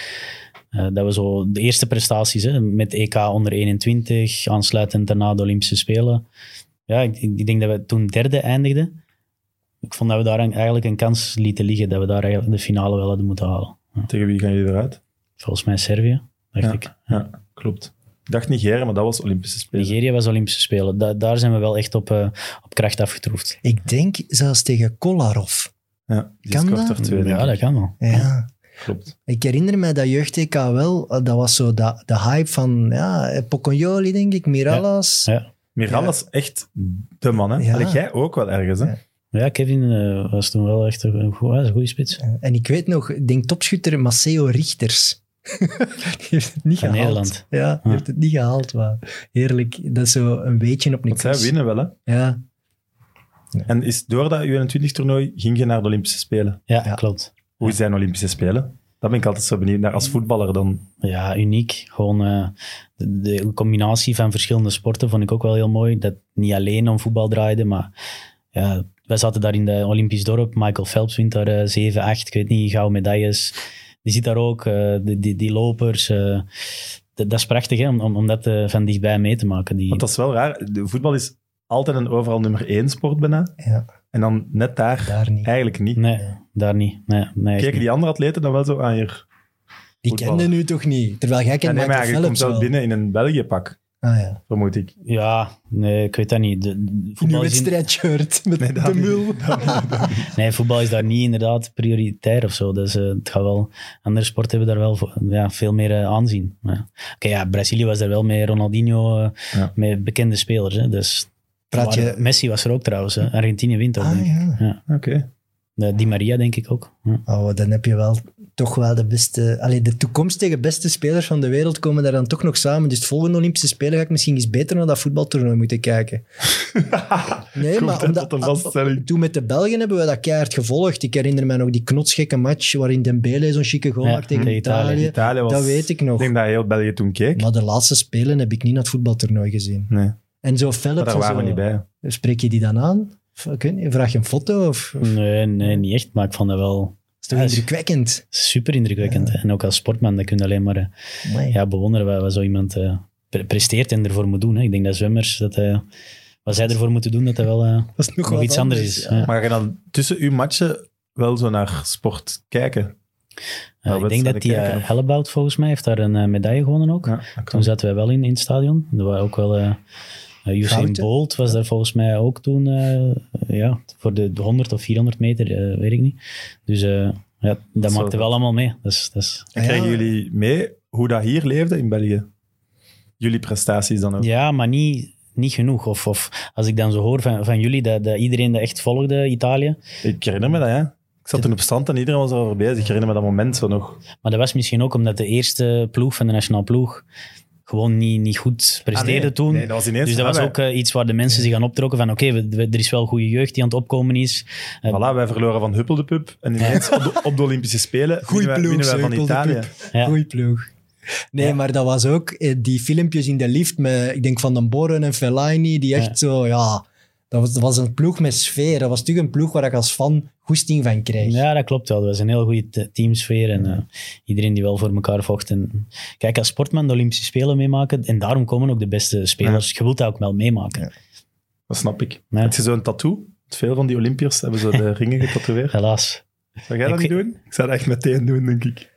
Eh, dat was zo de eerste prestaties hè, met EK onder 21, aansluitend daarna de Olympische Spelen. Ja, ik, ik denk dat we toen derde eindigden. Ik vond dat we daar eigenlijk een kans lieten liggen, dat we daar eigenlijk de finale wel hadden moeten halen. Tegen wie gaan jullie eruit? Volgens mij Servië, dacht Ja. ik. Ja, klopt. Ik dacht Nigeria, maar dat was Olympische Spelen. Nigeria was Olympische Spelen. Da- daar zijn we wel echt op, eh, op kracht afgetroefd. Ik denk zelfs tegen Kolarov. Ja, die Kan dat? er twee, Ja, dat kan wel. Ja. Klopt. Ik herinner mij dat jeugd-TK wel. eh, Dat was zo de, de hype van ja, Poconjoli, denk ik, Mirallas. Ja. Miral is echt de man, hè? Ja. Jij ook wel ergens, hè? Ja. Ja, Kevin eh, was toen wel echt een goede spits. En ik weet nog, ik denk topschutter Maceo Richters. die heeft het niet Van gehaald. Nederland. Ja, die Ja. heeft het niet gehaald. Maar heerlijk. Dat is zo een beetje op Want zij winnen wel, hè? Ja, En is door dat U21-toernooi ging je naar de Olympische Spelen. Ja, Ja. klopt. Hoe zijn Olympische Spelen? Daar ben ik altijd zo benieuwd naar. Als voetballer dan. Ja, uniek. Gewoon eh, de, de combinatie van verschillende sporten vond ik ook wel heel mooi. Dat niet alleen om voetbal draaide, maar ja, wij zaten daar in de Olympisch dorp. Michael Phelps wint daar eh 7, 8, ik weet niet, gouden medailles. Die zit daar ook, eh, die, die, die lopers. eh, dat, is prachtig hè, om, om, om dat eh, van dichtbij mee te maken. Die, Want dat is wel raar. De voetbal is altijd een overal nummer één sport bijna. Ja, En dan net daar, daar niet. eigenlijk niet. Nee, daar niet. Nee, nee, Keken niet. die andere atleten dan wel zo aan hier? Die voetballen. kende nu toch niet? Terwijl jij Ja, kent nee, maar Michael je komt wel binnen in een België-pak, Ah ja. vermoed ik. Ja, nee, ik weet dat niet. De, de- In een voetbal, is in- wedstrijdshirt met Nee, dat de niet. mul. nee, voetbal is daar niet inderdaad prioritair of zo. Dus eh, het gaat wel, andere sporten hebben daar wel vo- ja, veel meer eh, aanzien. Ja. Oké, ja, Brazilië was daar wel met Ronaldinho, eh, Ja. met bekende spelers. Hè, dus Praat je... Maar Messi was er ook trouwens. Hè. Argentinië wint ook. Ah denk ik. ja. Oké. De Di Maria denk ik ook. Ja. Oh, dan heb je wel toch wel de beste... Allee, de toekomstige beste spelers van de wereld komen daar dan toch nog samen. Dus het volgende Olympische Spelen ga ik misschien eens beter naar dat voetbaltoernooi moeten kijken. Nee, maar dat omdat, een vaststelling? toen met de Belgen hebben we dat keihard gevolgd. Ik herinner me nog die knotsgekke match waarin Dembele zo'n chique goal Ja, maakt tegen Italië. Italië. Italië was... Dat weet ik nog. Ik denk dat heel België toen keek. Maar de laatste Spelen heb ik niet naar het voetbaltoernooi gezien. Nee, En zo maar Philips daar en waren we zo, niet bij. Spreek je die dan aan? Of, ik weet niet, vraag je een foto? Of, of Nee, nee, niet echt. Maar ik vond dat wel toch Ja, indrukwekkend? super indrukwekkend. En ook als sportman, dat kun je alleen maar eh, Amai. ja, bewonderen wat, wat zo iemand eh, pre- presteert en ervoor moet doen. Hè. Ik denk dat zwemmers, dat, eh, wat zij ervoor moeten doen, dat dat wel eh, Dat is nog, iets anders is. ja. Ja. Maar ga je dan tussen uw matchen wel zo naar sport kijken? Ik denk dat die uh. Hellebout volgens mij heeft daar een medaille gewonnen ook. Ja, dat Toen zaten wij wel in, in het stadion. Er was ook wel... uh, Usain? Bolt was daar volgens mij ook toen, eh, ja, voor de, de 100 of 400 meter, eh, weet ik niet. Dus eh, ja, dat maakte wel allemaal mee. Dat is, En Ja. krijgen jullie mee hoe dat hier leefde in België? Jullie prestaties dan ook? ja, maar niet, niet genoeg. Of, of als ik dan zo hoor van, van jullie, dat, dat iedereen dat echt volgde, Italië. Ik herinner me dat, ja. Ik zat toen op strand en iedereen was erover bezig. Ik herinner me dat moment zo nog. Maar dat was misschien ook omdat de eerste ploeg van de nationale ploeg gewoon niet, niet goed presteerde Ah, nee. toen. Nee, dat was ineens... Dus dat was ook eh, iets waar de mensen zich aan optrokken van oké, er is wel goede jeugd die aan het opkomen is. Eh, voilà, wij verloren van Huppel de Pup. En ineens op, de, op de Olympische Spelen Goeie winnen wij, ploeg, winnen wij van Italië. Ja. Goeie ploeg. Nee, maar dat was ook eh, die filmpjes in de lift met, ik denk Van den Boren en Fellaini, die echt Ja. zo, ja... Dat was, dat was een ploeg met sfeer. Dat was natuurlijk een ploeg waar ik als fan goesting van kreeg. Ja, dat klopt wel. Dat was een heel goede te- teamsfeer en eh, iedereen die wel voor elkaar vocht. En, kijk, als sportman de Olympische Spelen meemaken en daarom komen ook de beste spelers. Je wilt dat ook wel meemaken. Ja. Dat snap ik. Ja. Heb je zo'n tattoo? Veel van die Olympiërs hebben zo de ringen getatoeëerd. Helaas. Zou jij dat Ik niet doen? Ik zou dat echt meteen doen, denk ik.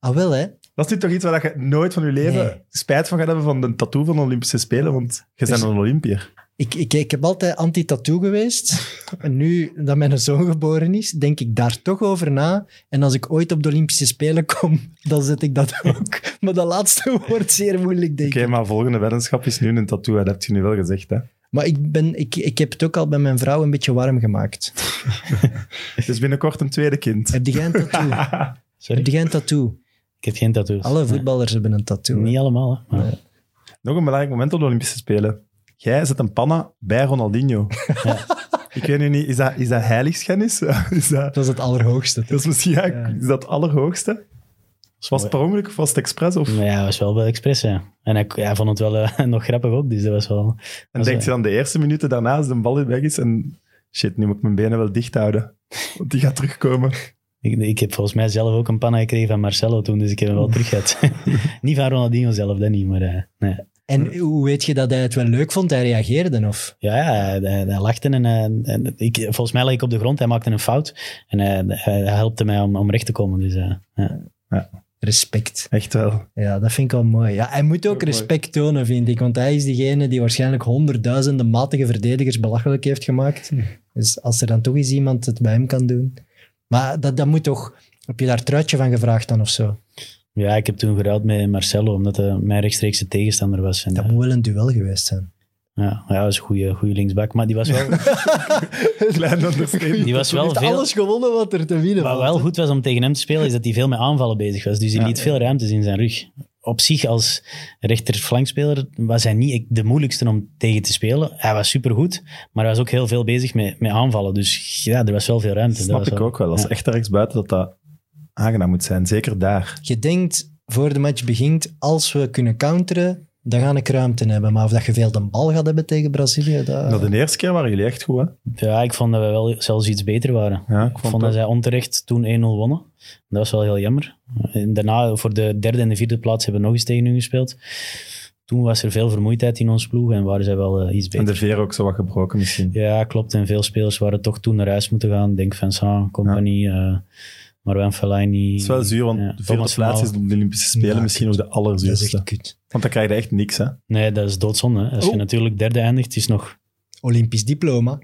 Ah, wel hè. Dat is nu toch iets waar je nooit van je leven Nee. spijt van gaat hebben van de tattoo van de Olympische Spelen, want je bent Dus- een Olympiër. Ik, ik, ik heb altijd anti-tattoo geweest. En nu dat mijn zoon geboren is, denk ik daar toch over na. En als ik ooit op de Olympische Spelen kom, dan zet ik dat ook. Maar dat laatste wordt zeer moeilijk, denk Oké, maar volgende weddenschap is nu een tattoo. Dat heb je nu wel gezegd, hè? Maar ik, ben, ik, ik heb het ook al bij mijn vrouw een beetje warm gemaakt. Dus binnenkort een tweede kind. Heb jij een tattoo? Sorry? heb jij een tattoo? Ik heb geen tattoos. Alle Nee. voetballers hebben een tattoo. Niet allemaal, hè. Maar- Nog een belangrijk moment op de Olympische Spelen. Jij zet een panna bij Ronaldinho. Ik weet nu niet, is dat, is dat heiligschennis? Is dat, Dat was het allerhoogste. dat is misschien ja, Ja. is dat het allerhoogste? Was het per ongeluk of was het expres? Of, ja, dat was wel wel expres, ja. En hij, hij vond het wel eh, nog grappig ook, dus dat was wel... en denkt je dan de eerste minuten daarna als de bal weg is en shit, nu moet ik mijn benen wel dicht houden. Want die gaat terugkomen. Ik, ik heb volgens mij zelf ook een panna gekregen van Marcelo toen, dus ik heb hem wel terug gehad. niet van Ronaldinho zelf, dat niet, maar eh, nee. En hoe weet je dat hij het wel leuk vond? Hij reageerde, of? Ja, ja hij, hij- lachte en, eh, en ik, volgens mij lag ik op de grond, hij maakte een fout en hij, hij, hij helpte mij om, om recht te komen. Dus, eh, ja. Respect. Echt wel. Ja, dat vind ik wel mooi. Ja, hij moet ook mooi. respect tonen, vind ik. Want hij is diegene die waarschijnlijk honderdduizenden matige verdedigers belachelijk heeft gemaakt. Dus als er dan toch eens iemand het bij hem kan doen. Maar dat, dat moet toch... Heb je daar truitje van gevraagd dan of zo? Ja, ik heb toen geruild met Marcelo, omdat hij mijn rechtstreekse tegenstander was. En, Dat eh, moet wel een duel geweest zijn. ja, ja, dat was een goede, goede linksback, maar die was wel, Klein die was wel heeft veel... alles gewonnen wat er te winnen Wat valt, wel goed was om tegen hem te spelen, is dat hij veel met aanvallen bezig was. Dus hij Ja. liet veel ruimtes in zijn rug. Op zich, als rechterflankspeler, was hij niet de moeilijkste om tegen te spelen. Hij was supergoed, maar hij was ook heel veel bezig met, met aanvallen. Dus ja, er was wel veel ruimte. Dat Dat snap was ik ook wel. Als ja. echt ergens buiten dat dat aangenaam moet zijn. Zeker daar. Je denkt, voor de match begint, als we kunnen counteren, dan ga ik ruimte hebben. Maar of dat je veel de bal gaat hebben tegen Brazilië, dat... Nou, de eerste keer waren jullie echt goed, hè? Ja, ik vond dat we wel zelfs iets beter waren. Ja, ik Ik vond dat zij onterecht toen 1-0 wonnen. Dat was wel heel jammer. En daarna, voor de derde en de vierde plaats, hebben we nog eens tegen hun gespeeld. Toen was er veel vermoeidheid in ons ploeg en waren zij wel eh, iets En beter. de veer ook zo wat gebroken misschien. Ja, klopt. En veel spelers waren toch toen naar huis moeten gaan. Denk Vincent, Compagnie, eh Marwan Fellaini. Het is wel zuur, want Ja, de vierde plaats is op de Olympische Spelen Ja, misschien ook de Dat is allerzuurste. echt kut. Want dan krijg je echt niks, hè. Nee, dat is doodzonde. hè. Als je Oh. natuurlijk derde eindigt, is nog... Olympisch diploma.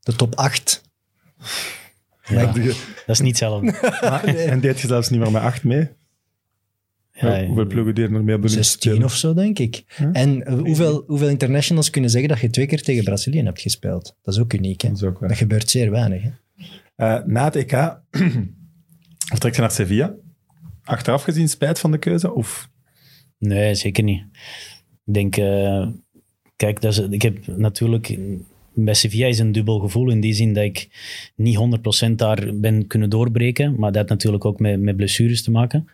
De top 8. Ja, Maar dat is niet hetzelfde. Ah, En deed je zelfs niet meer met acht mee. Ja, Hoeveel ploegen deden er mee op de Olympische 16 Spelen? of zo, denk ik. Ja. En eh, hoeveel, hoeveel internationals kunnen zeggen dat je twee keer tegen Brazilië hebt gespeeld? Dat is ook uniek, hè? Dat is ook. Dat gebeurt zeer weinig, hè? Eh, na het EK vertrekt je naar Sevilla. Achteraf gezien spijt van de keuze? Of Nee, zeker niet. Ik denk, eh, kijk, dat is, ik heb natuurlijk. Bij Sevilla is een dubbel gevoel in die zin dat ik niet 100% daar ben kunnen doorbreken. Maar dat natuurlijk ook met, met blessures te maken.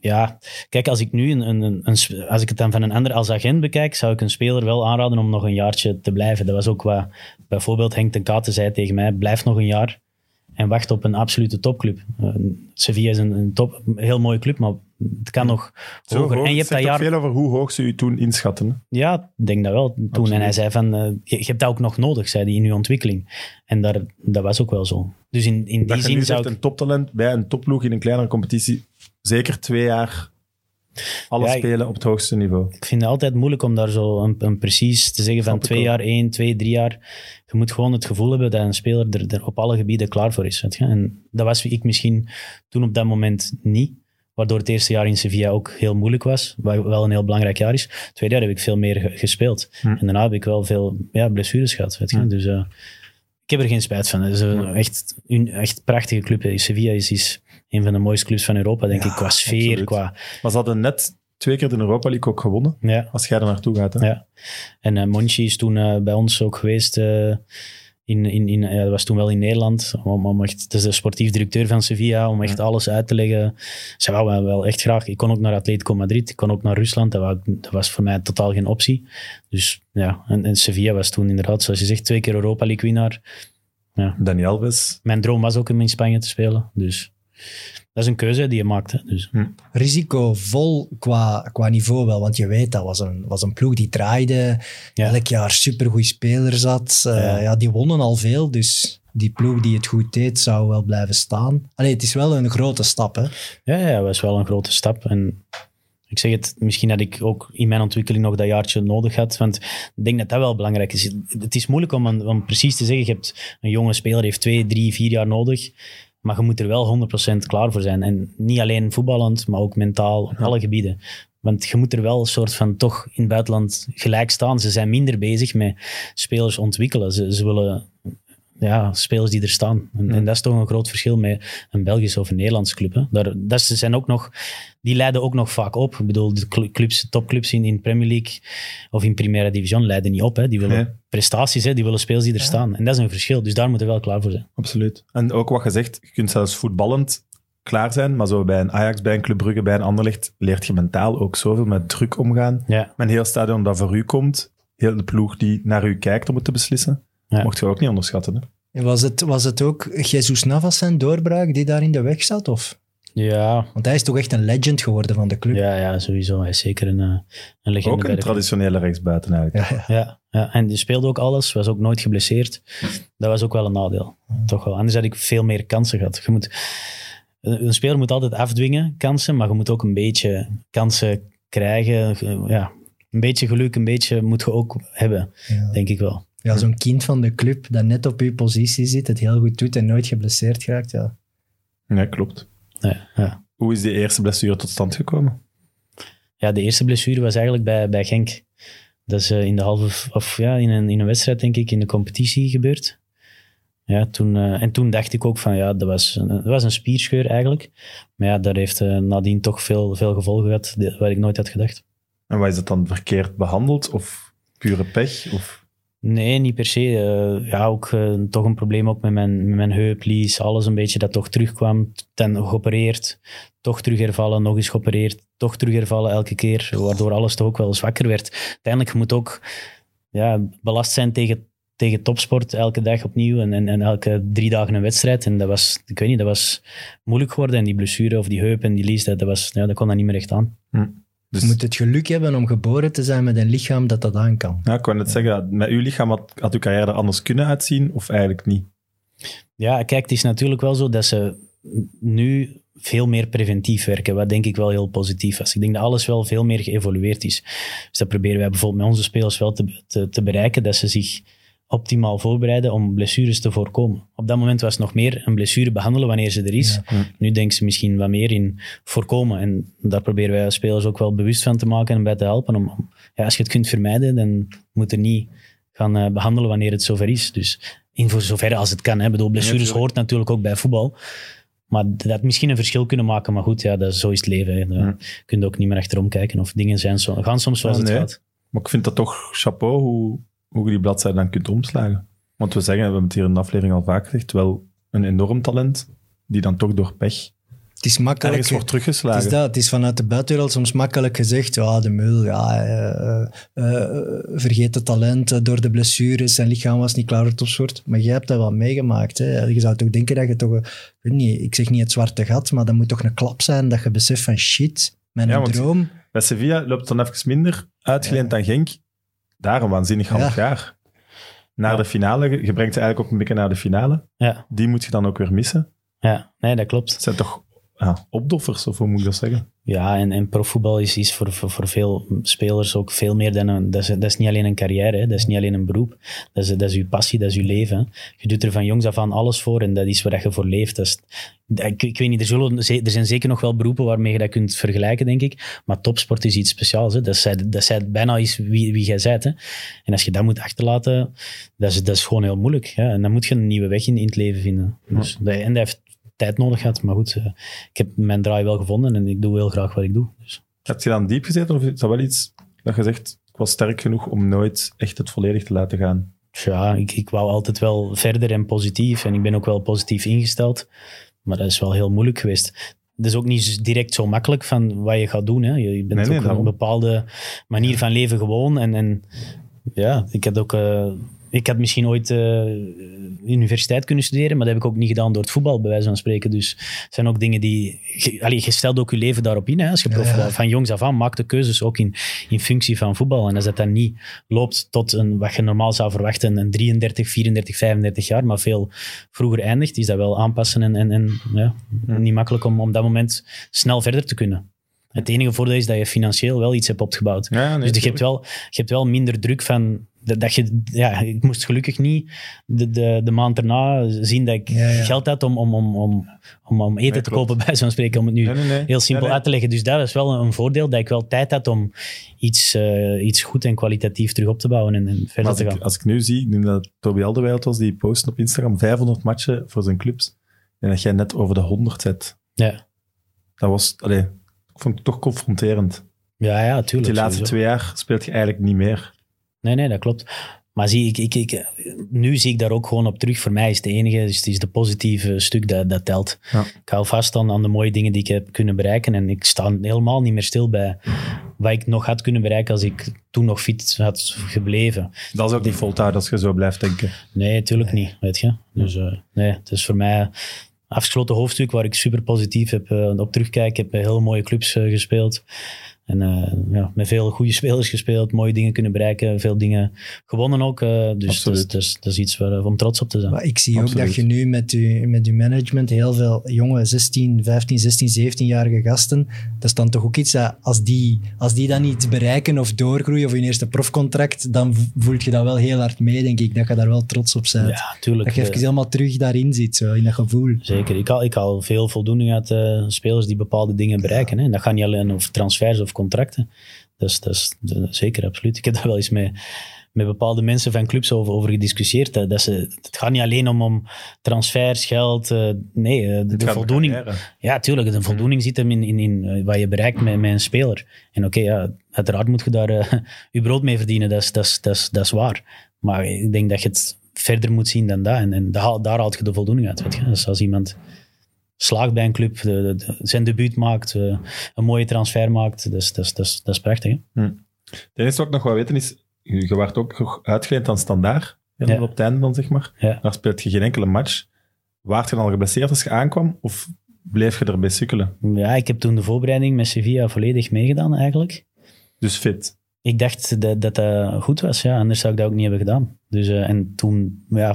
Ja, kijk, als ik nu een, een, een- als ik het dan van een ander als agent bekijk, zou ik een speler wel aanraden om nog een jaartje te blijven. Dat was ook wat bijvoorbeeld Henk ten Katen zei tegen mij: blijf nog een jaar en wacht op een absolute topclub. Eh, Sevilla is een, een, top, een heel mooie club, maar het kan nog zo hoger. hoog? En je hebt dat jaar veel over hoe hoog ze u toen inschatten. ja, ik denk dat wel. Toen. Absoluut. En hij zei van, eh, je, je hebt dat ook nog nodig, zei hij, in je ontwikkeling. En daar, dat was ook wel zo. Dus in, in Dat die zin zou ik... een toptalent bij een topploeg in een kleinere competitie, zeker twee jaar Ja, ik- spelen op het hoogste niveau. Ik vind het altijd moeilijk om daar zo een, een precies te zeggen van twee jaar, één, twee, drie jaar. Je moet gewoon het gevoel hebben dat een speler er, er op alle gebieden klaar voor is. Weet je? En dat was ik misschien toen op dat moment niet. Waardoor het eerste jaar in Sevilla ook heel moeilijk was. Wat wel een heel belangrijk jaar is. Het tweede jaar heb ik veel meer ge- gespeeld. Hm. En daarna heb ik wel veel ja, blessures gehad. Weet je? Hm. Dus eh, ik heb er geen spijt van. Het is een echt een echt prachtige club. Sevilla is, is een van de mooiste clubs van Europa, denk Ja, ik. Qua sfeer, absoluut. qua... Maar ze hadden net twee keer de Europa League ook gewonnen, Ja. als jij er naartoe gaat. Hè? Ja. En eh Monchi is toen eh, bij ons ook geweest. eh, in, in, in, ja, dat was toen wel in Nederland. Om, om echt, het is de sportief directeur van Sevilla. Om echt alles uit te leggen. Ze wou wel, wel echt graag. Ik kon ook naar Atletico Madrid. Ik kon ook naar Rusland. Dat, wou dat was voor mij totaal geen optie. Dus ja, en, en Sevilla was toen inderdaad, zoals je zegt, twee keer Europa League winnaar. Dani Alves. Mijn droom was ook om in Spanje te spelen. Dus dat is een keuze die je maakt. Hè. Dus, Risicovol qua, qua niveau wel, want je weet, dat was een, was een ploeg die draaide, Ja. elk jaar supergoeie spelers had. Eh, Ja. ja. die wonnen al veel, dus die ploeg die het goed deed, zou wel blijven staan. Allee, het is wel een grote stap, hè. Ja, ja, was wel een grote stap. En ik zeg het, misschien had ik ook in mijn ontwikkeling nog dat jaartje nodig had. Want ik denk dat dat wel belangrijk is. Het is moeilijk om, een- om precies te zeggen, je hebt een jonge speler, heeft twee, drie, vier jaar nodig. Maar je moet er wel 100% klaar voor zijn. En niet alleen voetballend, maar ook mentaal, op alle gebieden. Want je moet er wel een soort van toch in het buitenland gelijk staan. Ze zijn minder bezig met spelers ontwikkelen. Ze, ze willen ja, spelers die er staan. En, en dat is toch een groot verschil met een Belgische of een Nederlandse club. Hè. Daar, dat zijn ook nog, die leiden ook nog vaak op. Ik bedoel, de cl- clubs, topclubs in, in Premier League of in Primera Division leiden niet op. Hè. Die willen Nee. prestaties, hè. die willen spelers die er staan. En dat is een verschil. Dus daar moeten we wel klaar voor zijn. Absoluut. En ook wat gezegd, je kunt zelfs voetballend klaar zijn, maar zo bij een Ajax, bij een Club Brugge, bij een Anderlecht, leert je mentaal ook zoveel met druk omgaan. Ja, Met een heel stadion dat voor u komt, heel de ploeg die naar u kijkt om het te beslissen, Ja. mocht je ook niet onderschatten. Hè? En Was het, was het ook Jesus Navas zijn doorbraak die daar in de weg zat? Of? ja, Want hij is toch echt een legend geworden van de club. ja, ja sowieso. Hij is zeker een, eh, een legende Ook bij een traditionele rechtsbuiten eigenlijk. Ja, ja. Ja, ja, en die speelde ook alles, was ook nooit geblesseerd. Dat was ook wel een nadeel. Toch wel. Anders had ik veel meer kansen gehad. Je moet, een speler moet altijd afdwingen, kansen, maar je moet ook een beetje kansen krijgen. Ja, een beetje geluk, een beetje moet je ook hebben, Ja. denk ik wel. Ja, zo'n kind van de club dat net op uw positie zit, het heel goed doet en nooit geblesseerd raakt. Ja. Ja, klopt. Ja, ja. Hoe is die eerste blessure tot stand gekomen? ja, de eerste blessure was eigenlijk bij, bij Genk. Dat is eh, in de halve, of ja, in een, in een wedstrijd, denk ik, in de competitie gebeurd. Ja, toen, eh, en toen dacht ik ook van, ja, dat was een, dat was een spierscheur eigenlijk. Maar ja, dat heeft eh, nadien toch veel, veel gevolgen gehad, wat ik nooit had gedacht. En wat is dat dan verkeerd behandeld of pure pech? Of... Nee, niet per se. Eh, ja, ook eh, toch een probleem ook met mijn, met mijn heup, lies, alles een beetje dat toch terugkwam. Dan geopereerd, toch terug hervallen, nog eens geopereerd, toch terug hervallen elke keer, waardoor alles toch ook wel zwakker werd. Uiteindelijk moet ook ja, belast zijn tegen tegen topsport elke dag opnieuw en, en, elke drie dagen een wedstrijd. En dat was, ik weet niet, dat was moeilijk geworden. En die blessure of die heup en die lies, dat, dat, was, ja, dat kon dat niet meer echt aan. Dus, Je moet het geluk hebben om geboren te zijn met een lichaam dat dat aan kan. ja, ik wou net zeggen, met uw lichaam had, had uw carrière er anders kunnen uitzien, of eigenlijk niet? Ja, kijk, het is natuurlijk wel zo dat ze nu veel meer preventief werken, wat denk ik wel heel positief is. Ik denk dat alles wel veel meer geëvolueerd is. Dus dat proberen wij bijvoorbeeld met onze spelers wel te, te, te bereiken, dat ze zich optimaal voorbereiden om blessures te voorkomen. Op dat moment was het nog meer een blessure behandelen wanneer ze er is. Nu denken ze misschien wat meer in voorkomen. En daar proberen wij als spelers ook wel bewust van te maken en bij te helpen. Om, ja, als je het kunt vermijden, dan moet je niet gaan eh, behandelen wanneer het zover is. Dus in voor zover als het kan. Hè. Bedoel, blessures hoort natuurlijk ook bij voetbal. Maar dat misschien een verschil kunnen maken. Maar goed, ja, dat, is- zo is het leven. Hè. Daar kun je ook niet meer achterom kijken. Of dingen zijn zo, gaan soms zoals Ja, het gaat. Maar ik vind dat toch chapeau hoe, hoe je die bladzijde dan kunt omslagen. Want we zeggen, we hebben het hier in de aflevering al vaak gezegd, wel een enorm talent, die dan toch door pech Het is makkelijk. ergens wordt Het teruggeslagen. is dat, het is vanuit de buitenwereld soms makkelijk gezegd, ja, de mul, ja, eh, eh, eh, vergeet het talent door de blessures, zijn lichaam was niet klaar voor topsport. Maar jij hebt dat wel meegemaakt. Hè? Je zou toch denken dat je toch, ik weet niet, ik zeg niet het zwarte gat, maar dat moet toch een klap zijn dat je beseft van shit, mijn Ja, droom. Bij Sevilla loopt het dan even minder, uitgeleend aan Genk. Daar een waanzinnig half jaar. Naar Ja. de finale, je brengt ze eigenlijk ook een beetje naar de finale. Ja, Die moet je dan ook weer missen. ja, nee, dat klopt. Het zijn toch ja, opdoffers, of hoe moet ik dat zeggen? Ja, en, en profvoetbal is, is voor, voor, voor veel spelers ook veel meer dan een... Dat is, dat is niet alleen een carrière, hè. dat is niet alleen een beroep. Dat is, dat is uw passie, dat is uw leven. hè. Je doet er van jongs af aan alles voor en dat is waar je voor leeft. Dat is, ik, ik weet niet, er, zullen, er zijn zeker nog wel beroepen waarmee je dat kunt vergelijken, denk ik. Maar topsport is iets speciaals. Hè. Dat, is, dat is bijna is wie, wie jij bent. Hè. En als je dat moet achterlaten, dat is, dat is gewoon heel moeilijk. Ja. En dan moet je een nieuwe weg in, in het leven vinden. Dus, dat, en dat heeft tijd nodig gehad. Maar goed, eh, ik heb mijn draai wel gevonden en ik doe heel graag wat ik doe. Dus. Heb je dan diep gezeten, of is dat wel iets dat je zegt, ik was sterk genoeg om nooit echt het volledig te laten gaan? Ja, ik, ik wou altijd wel verder en positief. En ik ben ook wel positief ingesteld. Maar dat is wel heel moeilijk geweest. Het is ook niet direct zo makkelijk van wat je gaat doen. Hè. Je bent Nee, nee, ook een bepaalde manier van leven gewoon. En, en ja, ik had ook... eh, ik had misschien ooit eh, universiteit kunnen studeren, maar dat heb ik ook niet gedaan door het voetbal, bij wijze van spreken. Dus het zijn ook dingen die... Je, allee, je stelt ook je leven daarop in. Hè. Als je Ja, ja. van jongs af aan maakt de keuzes ook in, in functie van voetbal. En als dat dan niet loopt tot een, wat je normaal zou verwachten, een 33, 34, 35 jaar, maar veel vroeger eindigt, is dat wel aanpassen en, en, en ja, niet makkelijk om op dat moment snel verder te kunnen. Het enige voordeel is dat je financieel wel iets hebt opgebouwd. Ja, nee, dus je hebt, wel, je hebt wel minder druk van... Dat, je, ja, ik moest gelukkig niet de, de, de maand erna zien dat ik Ja, ja. geld had om, om, om, om, om, om eten Nee, te klopt. kopen, bij zo'n spreken. Om het nu Nee, nee, nee. heel simpel uit te leggen. Dus dat was wel een voordeel, dat ik wel tijd had om iets, eh, iets goed en kwalitatief terug op te bouwen en, verder als te ik, gaan. als ik nu zie, ik denk dat Toby Alderweireld was, die post op Instagram 500 matchen voor zijn clubs. En dat jij net over de 100 zet. Ja, Dat was, allee, ik vond het toch confronterend. ja, ja tuurlijk. Die laatste sowieso. twee jaar speelt je eigenlijk niet meer. Nee, nee, dat klopt. Maar zie, ik, ik, ik, nu zie ik daar ook gewoon op terug. Voor mij is het enige, het is de positieve stuk dat, dat telt. Ja. Ik hou vast aan, aan de mooie dingen die ik heb kunnen bereiken. En ik sta helemaal niet meer stil bij wat ik nog had kunnen bereiken als ik toen nog fit had gebleven. Dat is ook niet volhouden als je zo blijft denken. Nee, natuurlijk niet, weet je. Dus eh, nee, het is voor mij afgesloten hoofdstuk waar ik super positief heb, eh, op terugkijk. Ik heb heel mooie clubs eh, gespeeld. En eh, ja, met veel goede spelers gespeeld, mooie dingen kunnen bereiken, veel dingen gewonnen ook. eh, dus dat is, Absoluut. dat, is, dat is iets waar, om trots op te zijn. Maar ik zie ook dat je nu met je, met je management heel veel jonge 16, 15, 16, 17-jarige gasten, dat is dan toch ook iets dat als die, als die dat niet bereiken of doorgroeien of hun eerste profcontract, dan voelt je dat wel heel hard mee, denk ik. Dat je daar wel trots op bent. Ja, tuurlijk. dat je eh, even helemaal terug daarin zit, zo, in dat gevoel. Zeker. Ik haal, ik haal veel voldoening uit eh, spelers die bepaalde dingen bereiken. Hè. En dat gaat niet alleen over transfers of contracten. Dat is, dat is zeker, absoluut. Ik heb daar wel eens mee, met bepaalde mensen van clubs over, over gediscussieerd. Dat, dat ze, het gaat niet alleen om, om transfers, geld. eh, nee, eh, de, voldoening. Ja, tuurlijk. De voldoening zit hem in, in, in eh, wat je bereikt met, met een speler. En oké, ja, uiteraard moet je daar eh, je brood mee verdienen. Dat is, dat, is, dat, is, dat is waar. Maar ik denk dat je het verder moet zien dan dat. En, en daar, daar haalt je de voldoening uit. Weet je? Dus als iemand slaagt bij een club, de, de- de- zijn debuut maakt, eh, een mooie transfer maakt, dat is, dat is, dat is, dat is prachtig. Hè? Het enige wat ik nog wel weten is, je werd ook uitgeleend aan Standaard. Ja. op het einde dan, zeg maar. Ja. Daar speelt je geen enkele match. Waart je dan al geblesseerd als je aankwam? Of bleef je erbij sukkelen? Ja, ik heb toen de voorbereiding met Sevilla volledig meegedaan eigenlijk. Dus fit. Ik dacht dat dat eh, goed was, ja. anders zou ik dat ook niet hebben gedaan. Dus, eh, en toen, ja,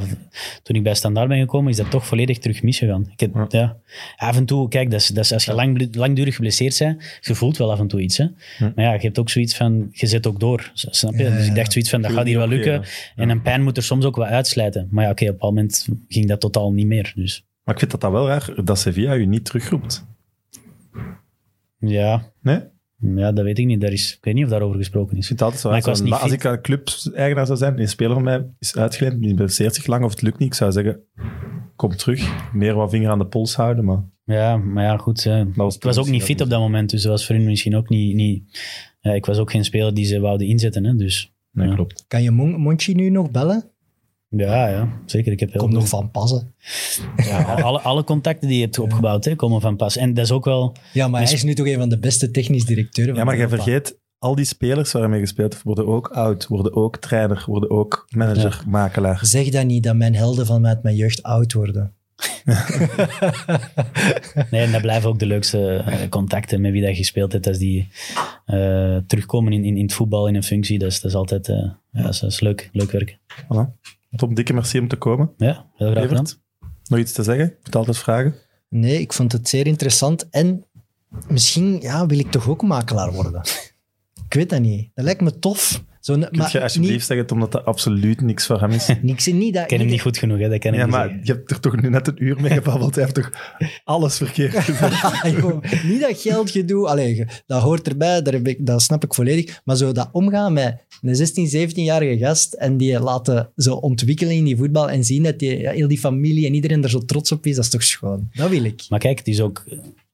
toen ik bij Standaard ben gekomen, is dat toch volledig terug misgegaan. Ik heb, Ja. ja. Af en toe, kijk, dat is, dat is als je lang, langdurig geblesseerd bent, je voelt wel af en toe iets. Hè. Maar ja, je hebt ook zoiets van, je zet ook door, snap je? Dus ik dacht zoiets van, dat gaat hier wel lukken. En een pijn moet er soms ook wat uitslijten. Maar ja, oké, op een moment ging dat totaal niet meer. Dus Maar ik vind dat dat wel raar, dat Sevilla je niet terugroept. ja, Nee? Ja, dat weet ik niet. Daar is, ik weet niet of daarover gesproken Ik is. Maar ik was als ik een club-eigenaar zou zijn, een speler van mij is uitgeleend, die blesseert zich lang of het lukt niet, ik zou zeggen, kom terug. Meer wat vinger aan de pols houden, maar Ja, maar ja, goed. eh, was ik was ook niet fit op dat moment, dus dat was voor hun misschien ook niet... niet ja, ik was ook geen speler die ze wouden inzetten, hè, dus... Nee, Ja. klopt. Kan je Mon- Monchi nu nog bellen? Ja, ja, zeker. Ik heb heel Komt veel- nog van passen. ja, alle, alle contacten die je hebt opgebouwd hè, komen van pas. En dat is ook wel... Ja, maar Dus- hij is nu toch een van de beste technisch directeuren Ja, van maar jij Europa. vergeet, al die spelers waarmee je gespeeld hebt, worden ook oud, worden ook trainer, worden ook manager, makelaar. Zeg dat niet, dat mijn helden van mij uit mijn jeugd oud worden. Nee, en dat blijven ook de leukste eh, contacten met wie dat je gespeeld hebt. Als die eh, terugkomen in, in, in het voetbal, in een functie. Dat is, dat is altijd eh, ja, dat is, dat is leuk, leuk werk. Voilà. Tom, dikke merci om te komen. Ja, heel graag gedaan. Nog iets te zeggen? Je moet altijd vragen. Nee, ik vond het zeer interessant. En misschien ja, wil ik toch ook makelaar worden. ik weet dat niet. Dat lijkt me tof. Zo, Kun je alsjeblieft zeggen, Tom, dat dat absoluut niks voor hem is? Niet, niks, niet dat, Ik ken hem niet goed genoeg, hè, dat kan ik Ja, niet maar zeggen. je hebt er toch nu net een uur mee gebabbeld. Hij heeft toch alles verkeerd gezegd? Joh, niet dat geldgedoe, allee, ge- dat hoort erbij, daar heb ik, dat snap ik volledig. Maar zo dat omgaan met een 16, 17-jarige gast en die laten zo ontwikkelen in die voetbal en zien dat die, ja, heel die familie en iedereen er zo trots op is, dat is toch schoon. Dat wil ik. Maar kijk, het is ook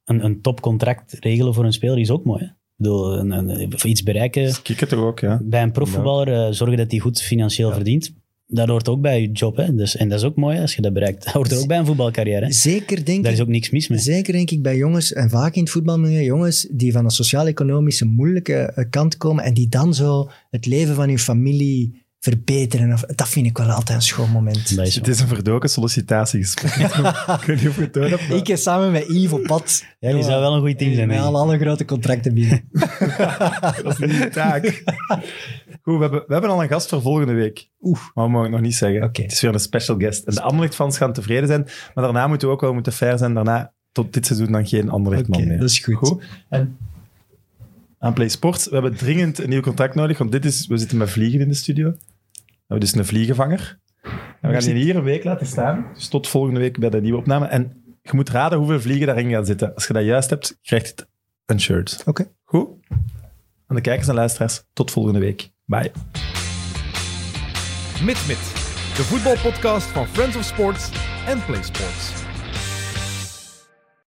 een, een topcontract regelen voor een speler is ook mooi. Hè? Ik bedoel, een, een, iets bereiken Kijk het toch ook, ja. bij een profvoetballer, eh, zorgen dat hij goed financieel verdient. Dat hoort ook bij je job. Hè? Dus, en dat is ook mooi als je dat bereikt. Dat hoort er ook bij een voetbalcarrière. Hè? Zeker denk Daar ik is ook niks mis mee. Zeker denk ik bij jongens, en vaak in het voetbalmilieu, jongens die van een sociaal-economische moeilijke eh, kant komen en die dan zo het leven van hun familie verbeteren. Of- Dat vind ik wel altijd een schoon moment. Het is een verdoken sollicitatiegesprek. ik weet niet of je het door hebt, maar- Ik eh, samen met Yves op pad. Ja, die zou wel een goed team zijn. Met al alle grote contracten binnen. Dat is niet taak. Goed, we hebben, we hebben al een gast voor volgende week. Oeh. Maar we mogen het nog niet zeggen. Oké. Het is weer een special guest. En de Anderlecht-fans gaan tevreden zijn. Maar daarna moeten we ook wel moeten fair zijn. Daarna, tot dit seizoen, dan geen Anderlecht-man Oké, meer. dat is goed. En aan Play Sports, we hebben dringend een nieuw contract nodig. Want dit is, we zitten met vliegen in de studio. We hebben dus een vliegenvanger. En we gaan die hier een week laten staan. Dus tot volgende week bij de nieuwe opname. En je moet raden hoeveel vliegen daarin gaan zitten. Als je dat juist hebt, krijg je het een shirt. Oké. Goed? Aan de kijkers en luisteraars, tot volgende week. Bye. Mit Mit, de voetbalpodcast van Friends of Sports en Play Sports.